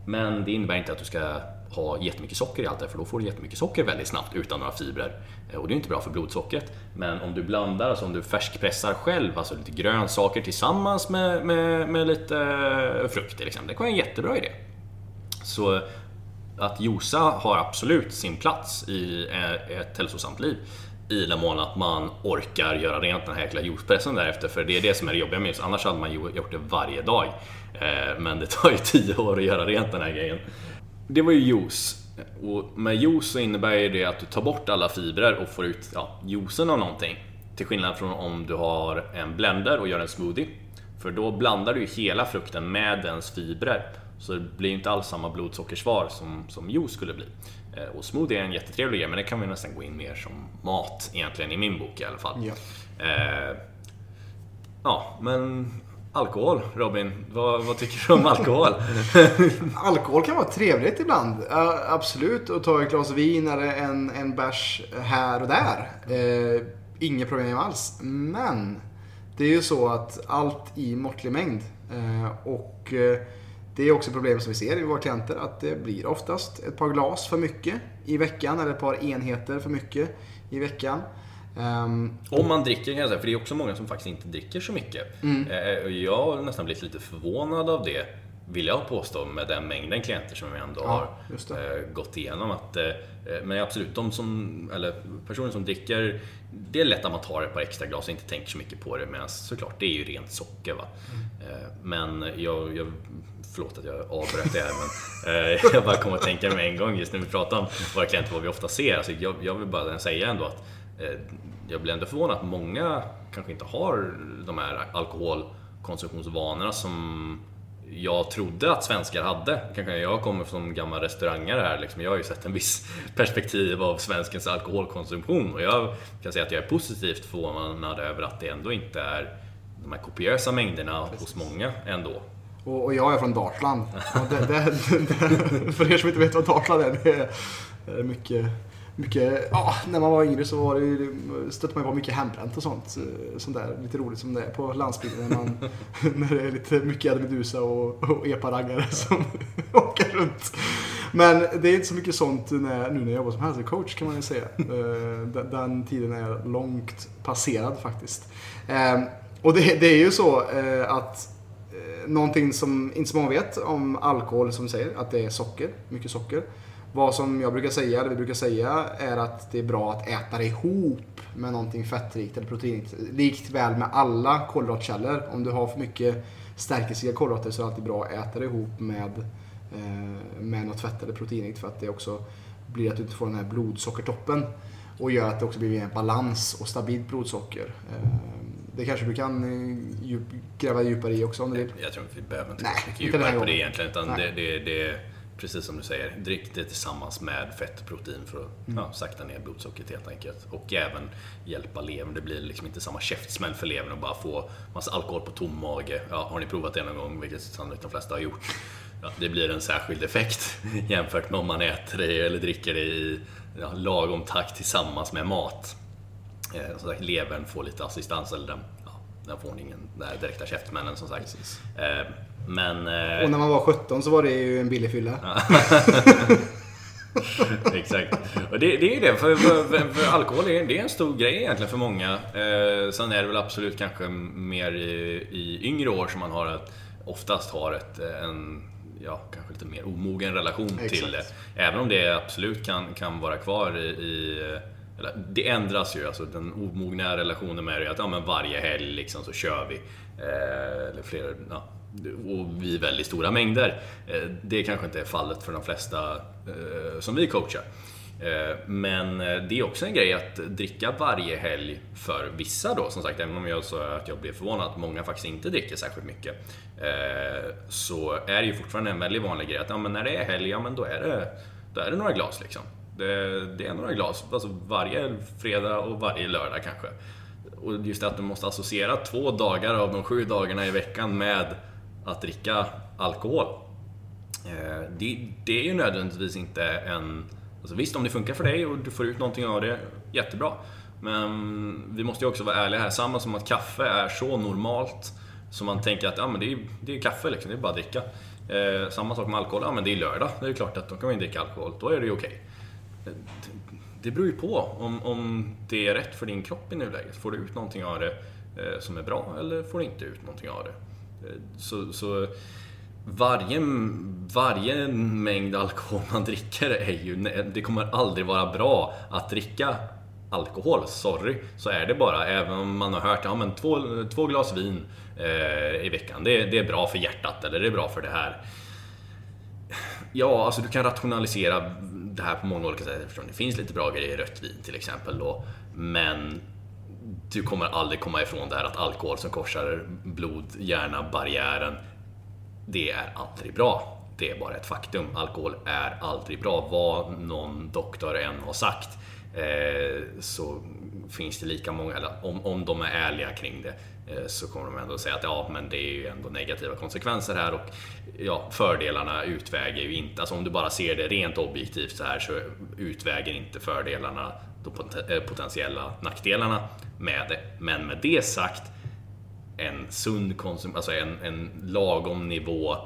Men det innebär inte att du ska ha jättemycket socker i allt det, för då får du jättemycket socker väldigt snabbt utan några fibrer. Eh, och det är inte bra för blodsockret. Men om du blandar, alltså om du färskpressar själv, alltså lite grönsaker tillsammans med, med, med lite eh, frukt till exempel. Det kan vara en jättebra idé. Så eh, att josa har absolut sin plats i ett hälsosamt liv. I den mån att man orkar göra rent den här jäkla juicepressen därefter. För det är det som är det jobbiga med juice. Annars hade man ju gjort det varje dag. Men det tar ju tio år att göra rent den här grejen. Det var ju juice. Och med juice så innebär ju det att du tar bort alla fibrer och får ut ja, juicen av någonting. Till skillnad från om du har en blender och gör en smoothie. För då blandar du ju hela frukten med dens fibrer. Så det blir ju inte alls samma blodsockersvar som, som juice skulle bli. Eh, Och smoothie är en jättetrevlig grej, men det kan vi nästan gå in mer som mat egentligen i min bok i alla fall. Ja. Eh, ja, men alkohol, Robin. Vad, vad tycker du om alkohol? Alkohol kan vara trevligt ibland. Uh, absolut. Att ta ett glas vin eller en, en bärs här och där. Uh, inget problem alls. Men det är ju så att allt i måttlig mängd. Uh, och eh, det är också problem som vi ser i våra klienter att det blir oftast ett par glas för mycket i veckan eller ett par enheter för mycket i veckan. Ehm, Om man dricker kan jag säga, för det är också många som faktiskt inte dricker så mycket. Eh, och Jag har nästan blivit lite förvånad av det, vill jag påstå, med den mängden klienter som vi ändå Ja, har eh, gått igenom. Att, eh, eh, men absolut, de som, eller personer som dricker, det är lätt att man tar ett par extra glas och inte tänker så mycket på det. Medan såklart, det är ju rent socker. Va? Eh, Men jag, jag, förlåt att jag avbröt det här, men eh, jag bara kom att tänka med en gång just när vi pratar om våra klienter, vad vi ofta ser. Alltså jag, jag vill bara säga ändå att eh, jag blir ändå förvånad att många kanske inte har de här alkoholkonsumtionsvanorna som jag trodde att svenskar hade. Kanske jag kommer från gamla restauranger här, liksom. jag har ju sett en viss perspektiv av svenskens alkoholkonsumtion och jag kan säga att jag är positivt förvånad över att det ändå inte är de här kopiösa mängderna hos många ändå. Och, och jag är från Dalsland. Det, det, det, för er som inte vet vad Dalsland är, det är mycket, mycket, ja, när man var yngre så var det, stötte man ju på mycket hembränt och sånt. eh, Sånt där lite roligt som det är på landsbygden när, man, när det är lite mycket Ed Meduza och, och epa-raggare som åker runt. Men det är inte så mycket sånt när, nu när jag jobbar som hälsocoach kan man ju säga. Eh, Den, den tiden är långt passerad faktiskt. Eh, Och det, det är ju så eh, att någonting som inte så många vet om alkohol som du säger, att det är socker, mycket socker. Vad som jag brukar säga, eller vi brukar säga, är att det är bra att äta det ihop med någonting fettrikt eller proteinrikt. Likt väl med alla kolhydratkällor. Om du har för mycket stärkelsegrika kolhydrater så är det alltid bra att äta det ihop med, eh, med något fett eller proteinrikt för att det också blir att du inte får den här blodsockertoppen och gör att det också blir en balans och stabilt blodsocker. Eh, det kanske du kan eh, djup, gräva djupare i också om du vill. Jag tror vi behöver inte Nej, mycket djupare på det egentligen. Utan Nej. det, det, det precis som du säger, drick det tillsammans med fett och protein för att Mm. ja, sakta ner blodsockret helt enkelt. Och även hjälpa levern. Det blir liksom inte samma käftsmäll för levern att bara få massa alkohol på tom mage. Ja, har ni provat det någon gång, vilket sannolikt de flesta har gjort. Ja, det blir en särskild effekt jämfört med om man äter det eller dricker det i ja, lagom takt tillsammans med mat. Eh, som sagt, levern får lite assistans, eller den, ja, den får ingen den direkta käftsmällen som sagt. Precis. Eh, men... Och Eh, när man var 17 så var det ju en billig fylla. exakt. Och det, det är det, för, för, för, alkohol är, det är en stor grej egentligen för många. Eh, sen är det väl absolut kanske mer i, i yngre år som man har ett, oftast har ett, en ja, kanske lite mer omogen relation Exakt. till det. Även om det absolut kan, kan vara kvar i, i eller, det ändras ju, alltså den omogna relationen med det är att ja, men varje helg liksom så kör vi. Eh, eller fler, ja, och vi i väldigt stora mängder. Eh, det kanske inte är fallet för de flesta eh, som vi coachar. Eh, men det är också en grej att dricka varje helg för vissa då, som sagt, även om jag sa att jag blev förvånad att många faktiskt inte dricker särskilt mycket. Så är det ju fortfarande en väldigt vanlig grej att ja, men när det är helg, ja men då är det, då är det några glas liksom. Det, det är några glas, alltså varje fredag och varje lördag kanske. Och just det att du måste associera två dagar av de sju dagarna i veckan med att dricka alkohol. Eh, det, det är ju nödvändigtvis inte en... Alltså visst, om det funkar för dig och du får ut någonting av det, jättebra. Men vi måste ju också vara ärliga här. Samma som att kaffe är så normalt som man tänker att ja, men det, är, det är kaffe, liksom, det är bara att dricka. Eh, samma sak med alkohol. Ja, men det är lördag. Det är klart att då kan man ju dricka alkohol. Då är det ju okej. Okay. det- Det beror ju på om, om det är rätt för din kropp i nuläget. Får du ut någonting av det eh, som är bra eller får du inte ut någonting av det? Så, så varje, varje mängd alkohol man dricker är ju... Det kommer aldrig vara bra att dricka alkohol, sorry. Så är det bara. Även om man har hört ja, men två, två glas vin eh, i veckan, det, det är bra för hjärtat eller det är bra för det här. Ja, alltså du kan rationalisera det här på många olika sätt eftersom det finns lite bra grejer i rött vin till exempel då. Men du kommer aldrig komma ifrån det här att alkohol som korsar blod-hjärna-barriären, det är aldrig bra. Det är bara ett faktum. Alkohol är aldrig bra. Vad någon doktor än har sagt eh, så finns det lika många, eller om, om de är ärliga kring det, eh, så kommer de ändå säga att ja, men det är ju ändå negativa konsekvenser här och ja, fördelarna utväger ju inte, alltså om du bara ser det rent objektivt så här så utväger inte fördelarna de eh, potentiella nackdelarna med det. Men med det sagt, en sund konsum, alltså en, en lagom nivå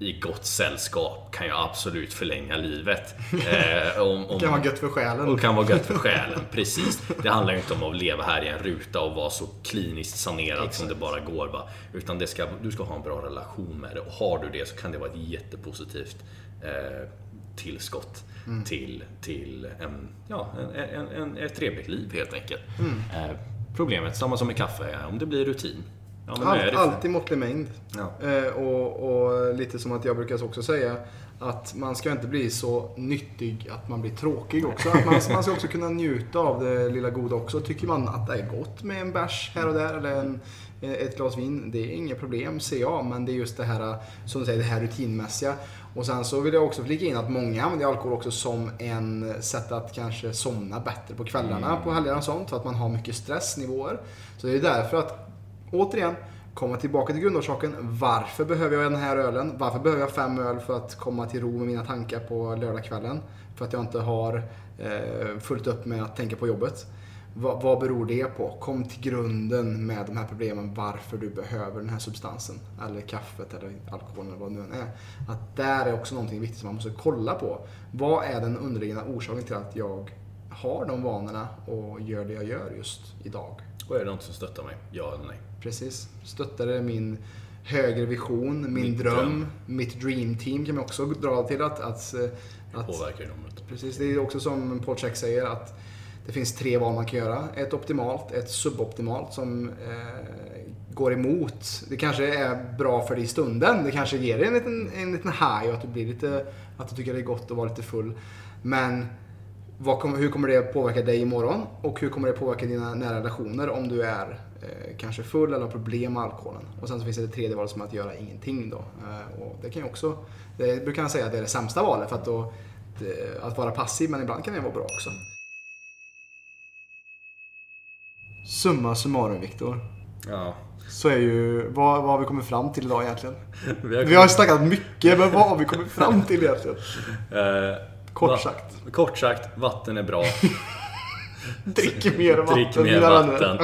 i gott sällskap kan ju absolut förlänga livet. Eh, om, om, Det kan vara gött för själen. och kan vara gött för själen, precis. Det handlar ju inte om att leva här i en ruta och vara så kliniskt sanerad som det bara går. Va? Utan det ska, du ska ha en bra relation med det och har du det så kan det vara ett jättepositivt eh, tillskott till, till en, ja, en, en, en, ett trevligt liv helt enkelt. Eh, problemet, samma som med kaffe, är om det blir rutin. Ja, Allt, alltid måttlig mängd. Ja. Eh, och, och lite som att jag brukar också säga att man ska inte bli så nyttig att man blir tråkig också. Att man, man ska också kunna njuta av det lilla goda också. Tycker man att det är gott med en bärs här och där eller en, ett glas vin, det är inget problem ser jag. Men det är just det här, som du säger, det här rutinmässiga. Och sen så vill jag också flika in att många använder alkohol också som en sätt att kanske somna bättre på kvällarna på helgerna och sånt. För att man har mycket stressnivåer. Så det är därför att återigen, komma tillbaka till grundorsaken. Varför behöver jag den här ölen? Varför behöver jag fem öl för att komma till ro med mina tankar på lördagskvällen? För att jag inte har eh, fullt upp med att tänka på jobbet. Va, vad beror det på? Kom till grunden med de här problemen varför du behöver den här substansen. Eller kaffet eller alkoholen eller vad det nu än är. Att där är också någonting viktigt som man måste kolla på. Vad är den underliggande orsaken till att jag har de vanorna och gör det jag gör just idag? Och är det något som stöttar mig? Ja eller nej? Precis. Stöttar det min högre vision, min dröm, dröm. mitt dream team kan man också dra till att, att, eh, att Påverkar ju dem. Precis, det är också som Paul Check säger att det finns tre val man kan göra. Ett optimalt, ett suboptimalt som eh, går emot. Det kanske är bra för dig i stunden. Det kanske ger dig en liten, en liten high och att du blir lite, att du tycker det är gott att vara lite full. Men vad hur kommer det påverka dig imorgon? Och hur kommer det påverka dina nära relationer om du är eh, kanske full eller har problem med alkoholen? Och sen så finns det ett tredje val som är att göra ingenting då. Eh, och det kan ju också, det brukar man säga att det är det sämsta valet för att då det- att vara passiv, men ibland kan det vara bra också. Summa summarum Viktor. Ja. Så är ju, vad, vad har vi kommit fram till idag egentligen? Vi har Vi har snackat mycket, men vad har vi kommit fram till egentligen? Eh, Kort va- sagt. Kort sagt, vatten är bra. Drick mer vatten, Drick mer vatten.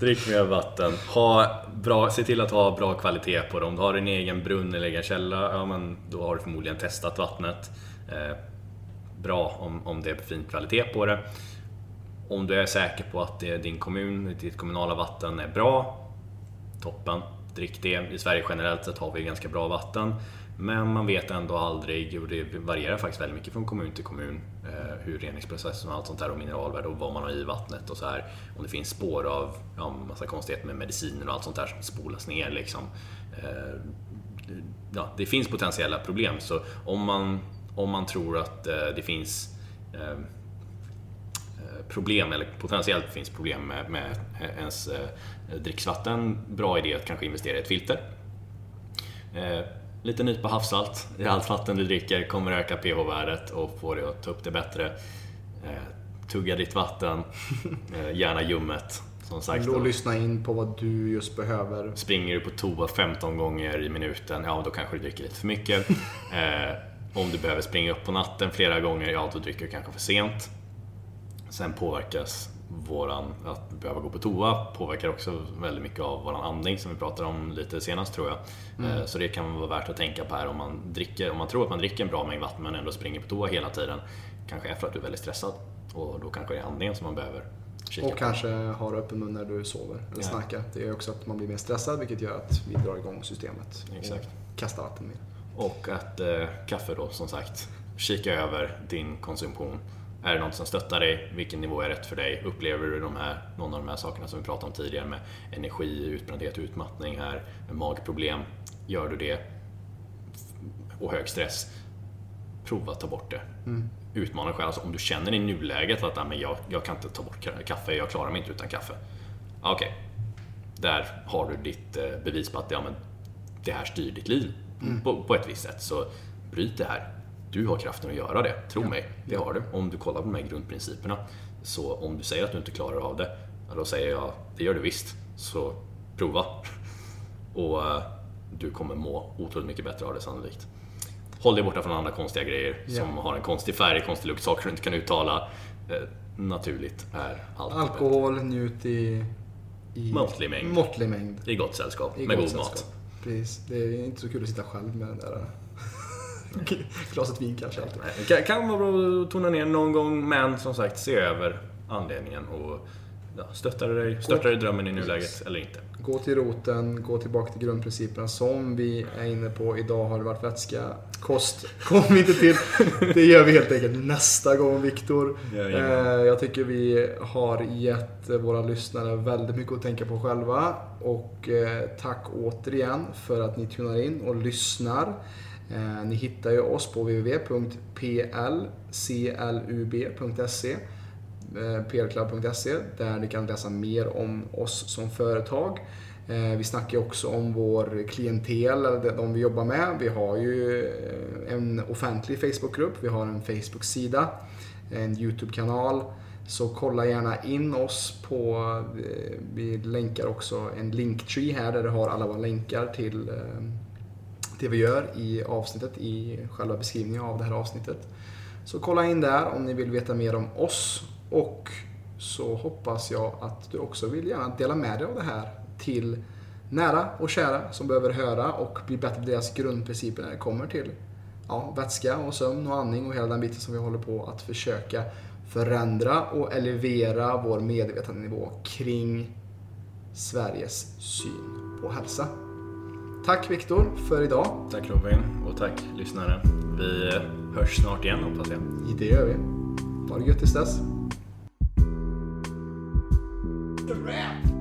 Drick mer vatten. Ha bra, se till att ha bra kvalitet på det. Om du har en egen brunn eller egen källa, ja men då har du förmodligen testat vattnet. Eh, bra om, om det är fin kvalitet på det. Om du är säker på att din kommun, ditt kommunala vatten är bra, toppen. Drick det. I Sverige generellt sett har vi ganska bra vatten. Men man vet ändå aldrig, och det varierar faktiskt väldigt mycket från kommun till kommun, eh, hur reningsprocessen och allt sånt där och mineralvärde och vad man har i vattnet och så här. Om det finns spår av ja, massa konstigheter med mediciner och allt sånt där som spolas ner liksom. Eh, ja, det finns potentiella problem. Så om man, om man tror att eh, det finns problem, eller potentiellt finns problem med, med ens eh, dricksvatten, bra idé att kanske investera i ett filter. Eh, lite nypa havssalt i allt vatten du dricker kommer öka pH-värdet och få dig att ta upp det bättre. Eh, tugga ditt vatten, eh, gärna ljummet. Som sagt, Då då. lyssna in på vad du just behöver. Springer du på toa 15 gånger i minuten, ja då kanske du dricker lite för mycket. Eh, om du behöver springa upp på natten flera gånger, ja då dricker du kanske för sent. Sen påverkas våran, att behöva gå på toa påverkar också väldigt mycket av våran andning som vi pratade om lite senast tror jag. Eh, Så det kan vara värt att tänka på här om man, dricker, om man tror att man dricker en bra mängd vatten men ändå springer på toa hela tiden. Kanske är för att du är väldigt stressad. Och då kanske det är andningen som man behöver kika Och på. kanske har öppen mun när du sover eller Ja. snackar. Det gör också att man blir mer stressad vilket gör att vi drar igång systemet. Exakt. Och kastar vatten mer. Och att eh, kaffe då, som sagt, kika över din konsumtion. Är det något som stöttar dig? Vilken nivå är rätt för dig? Upplever du de här, någon av de här sakerna som vi pratade om tidigare med energi, utbrändhet, utmattning här, magproblem? Gör du det och hög stress, prova att ta bort det. Utmana dig själv. Alltså, om du känner i nuläget att "Nej, men jag, jag kan inte ta bort kaffe, jag klarar mig inte utan kaffe. Ja, Okej, där har du ditt eh, bevis på att ja, men det här styr ditt liv på, på ett visst sätt. Så bryt det här. Du har kraften att göra det, tro mig. Det har du. Om du kollar på de här grundprinciperna. Så om du säger att du inte klarar av det, ja, då säger jag det gör du visst. Så prova. Och eh, du kommer må otroligt mycket bättre av det sannolikt. Håll dig borta från andra konstiga grejer Ja. som har en konstig färg, konstig lukt, saker du inte kan uttala. Eh, naturligt är bättre. Alkohol, njut i, i Måttlig mängd. måttlig mängd. I gott sällskap, I med god sällskap. mat. Precis. Det är inte så kul att sitta själv med den där glaset vin kanske alltid. Nej, Det kan, vara bra att tona ner någon gång, men som sagt, se över anledningen och ja, stöttar det dig, stöttar det drömmen i nuläget eller inte. Gå till roten, gå tillbaka till grundprinciperna som vi är inne på. Idag har det varit vätska. Kost kom inte till. Det gör vi helt enkelt nästa gång, Viktor. Eh, Jag tycker vi har gett våra lyssnare väldigt mycket att tänka på själva. Och eh, tack återigen för att ni tunar in och lyssnar. Eh, Ni hittar ju oss på www.plclub.se eh, plclub.se där ni kan läsa mer om oss som företag. Eh, vi snackar ju också om vår klientel, eller de- vi jobbar med. Vi har ju eh, en offentlig Facebookgrupp, vi har en Facebook-sida, en YouTube-kanal. Så kolla gärna in oss på, eh, vi länkar också en linktree här där du har alla våra länkar till det vi gör i avsnittet, i själva beskrivningen av det här avsnittet. Så kolla in där om ni vill veta mer om oss och så hoppas jag att du också vill gärna dela med dig av det här till nära och kära som behöver höra och bli bättre på deras grundprinciper när det kommer till ja, vätska och sömn och andning och hela den biten som vi håller på att försöka förändra och elevera vår medvetandenivå kring Sveriges syn på hälsa tack Viktor för idag. Tack Robin och tack lyssnare. Vi hörs snart igen hoppas jag. Det gör vi. Ha det gött tills dess. The rap.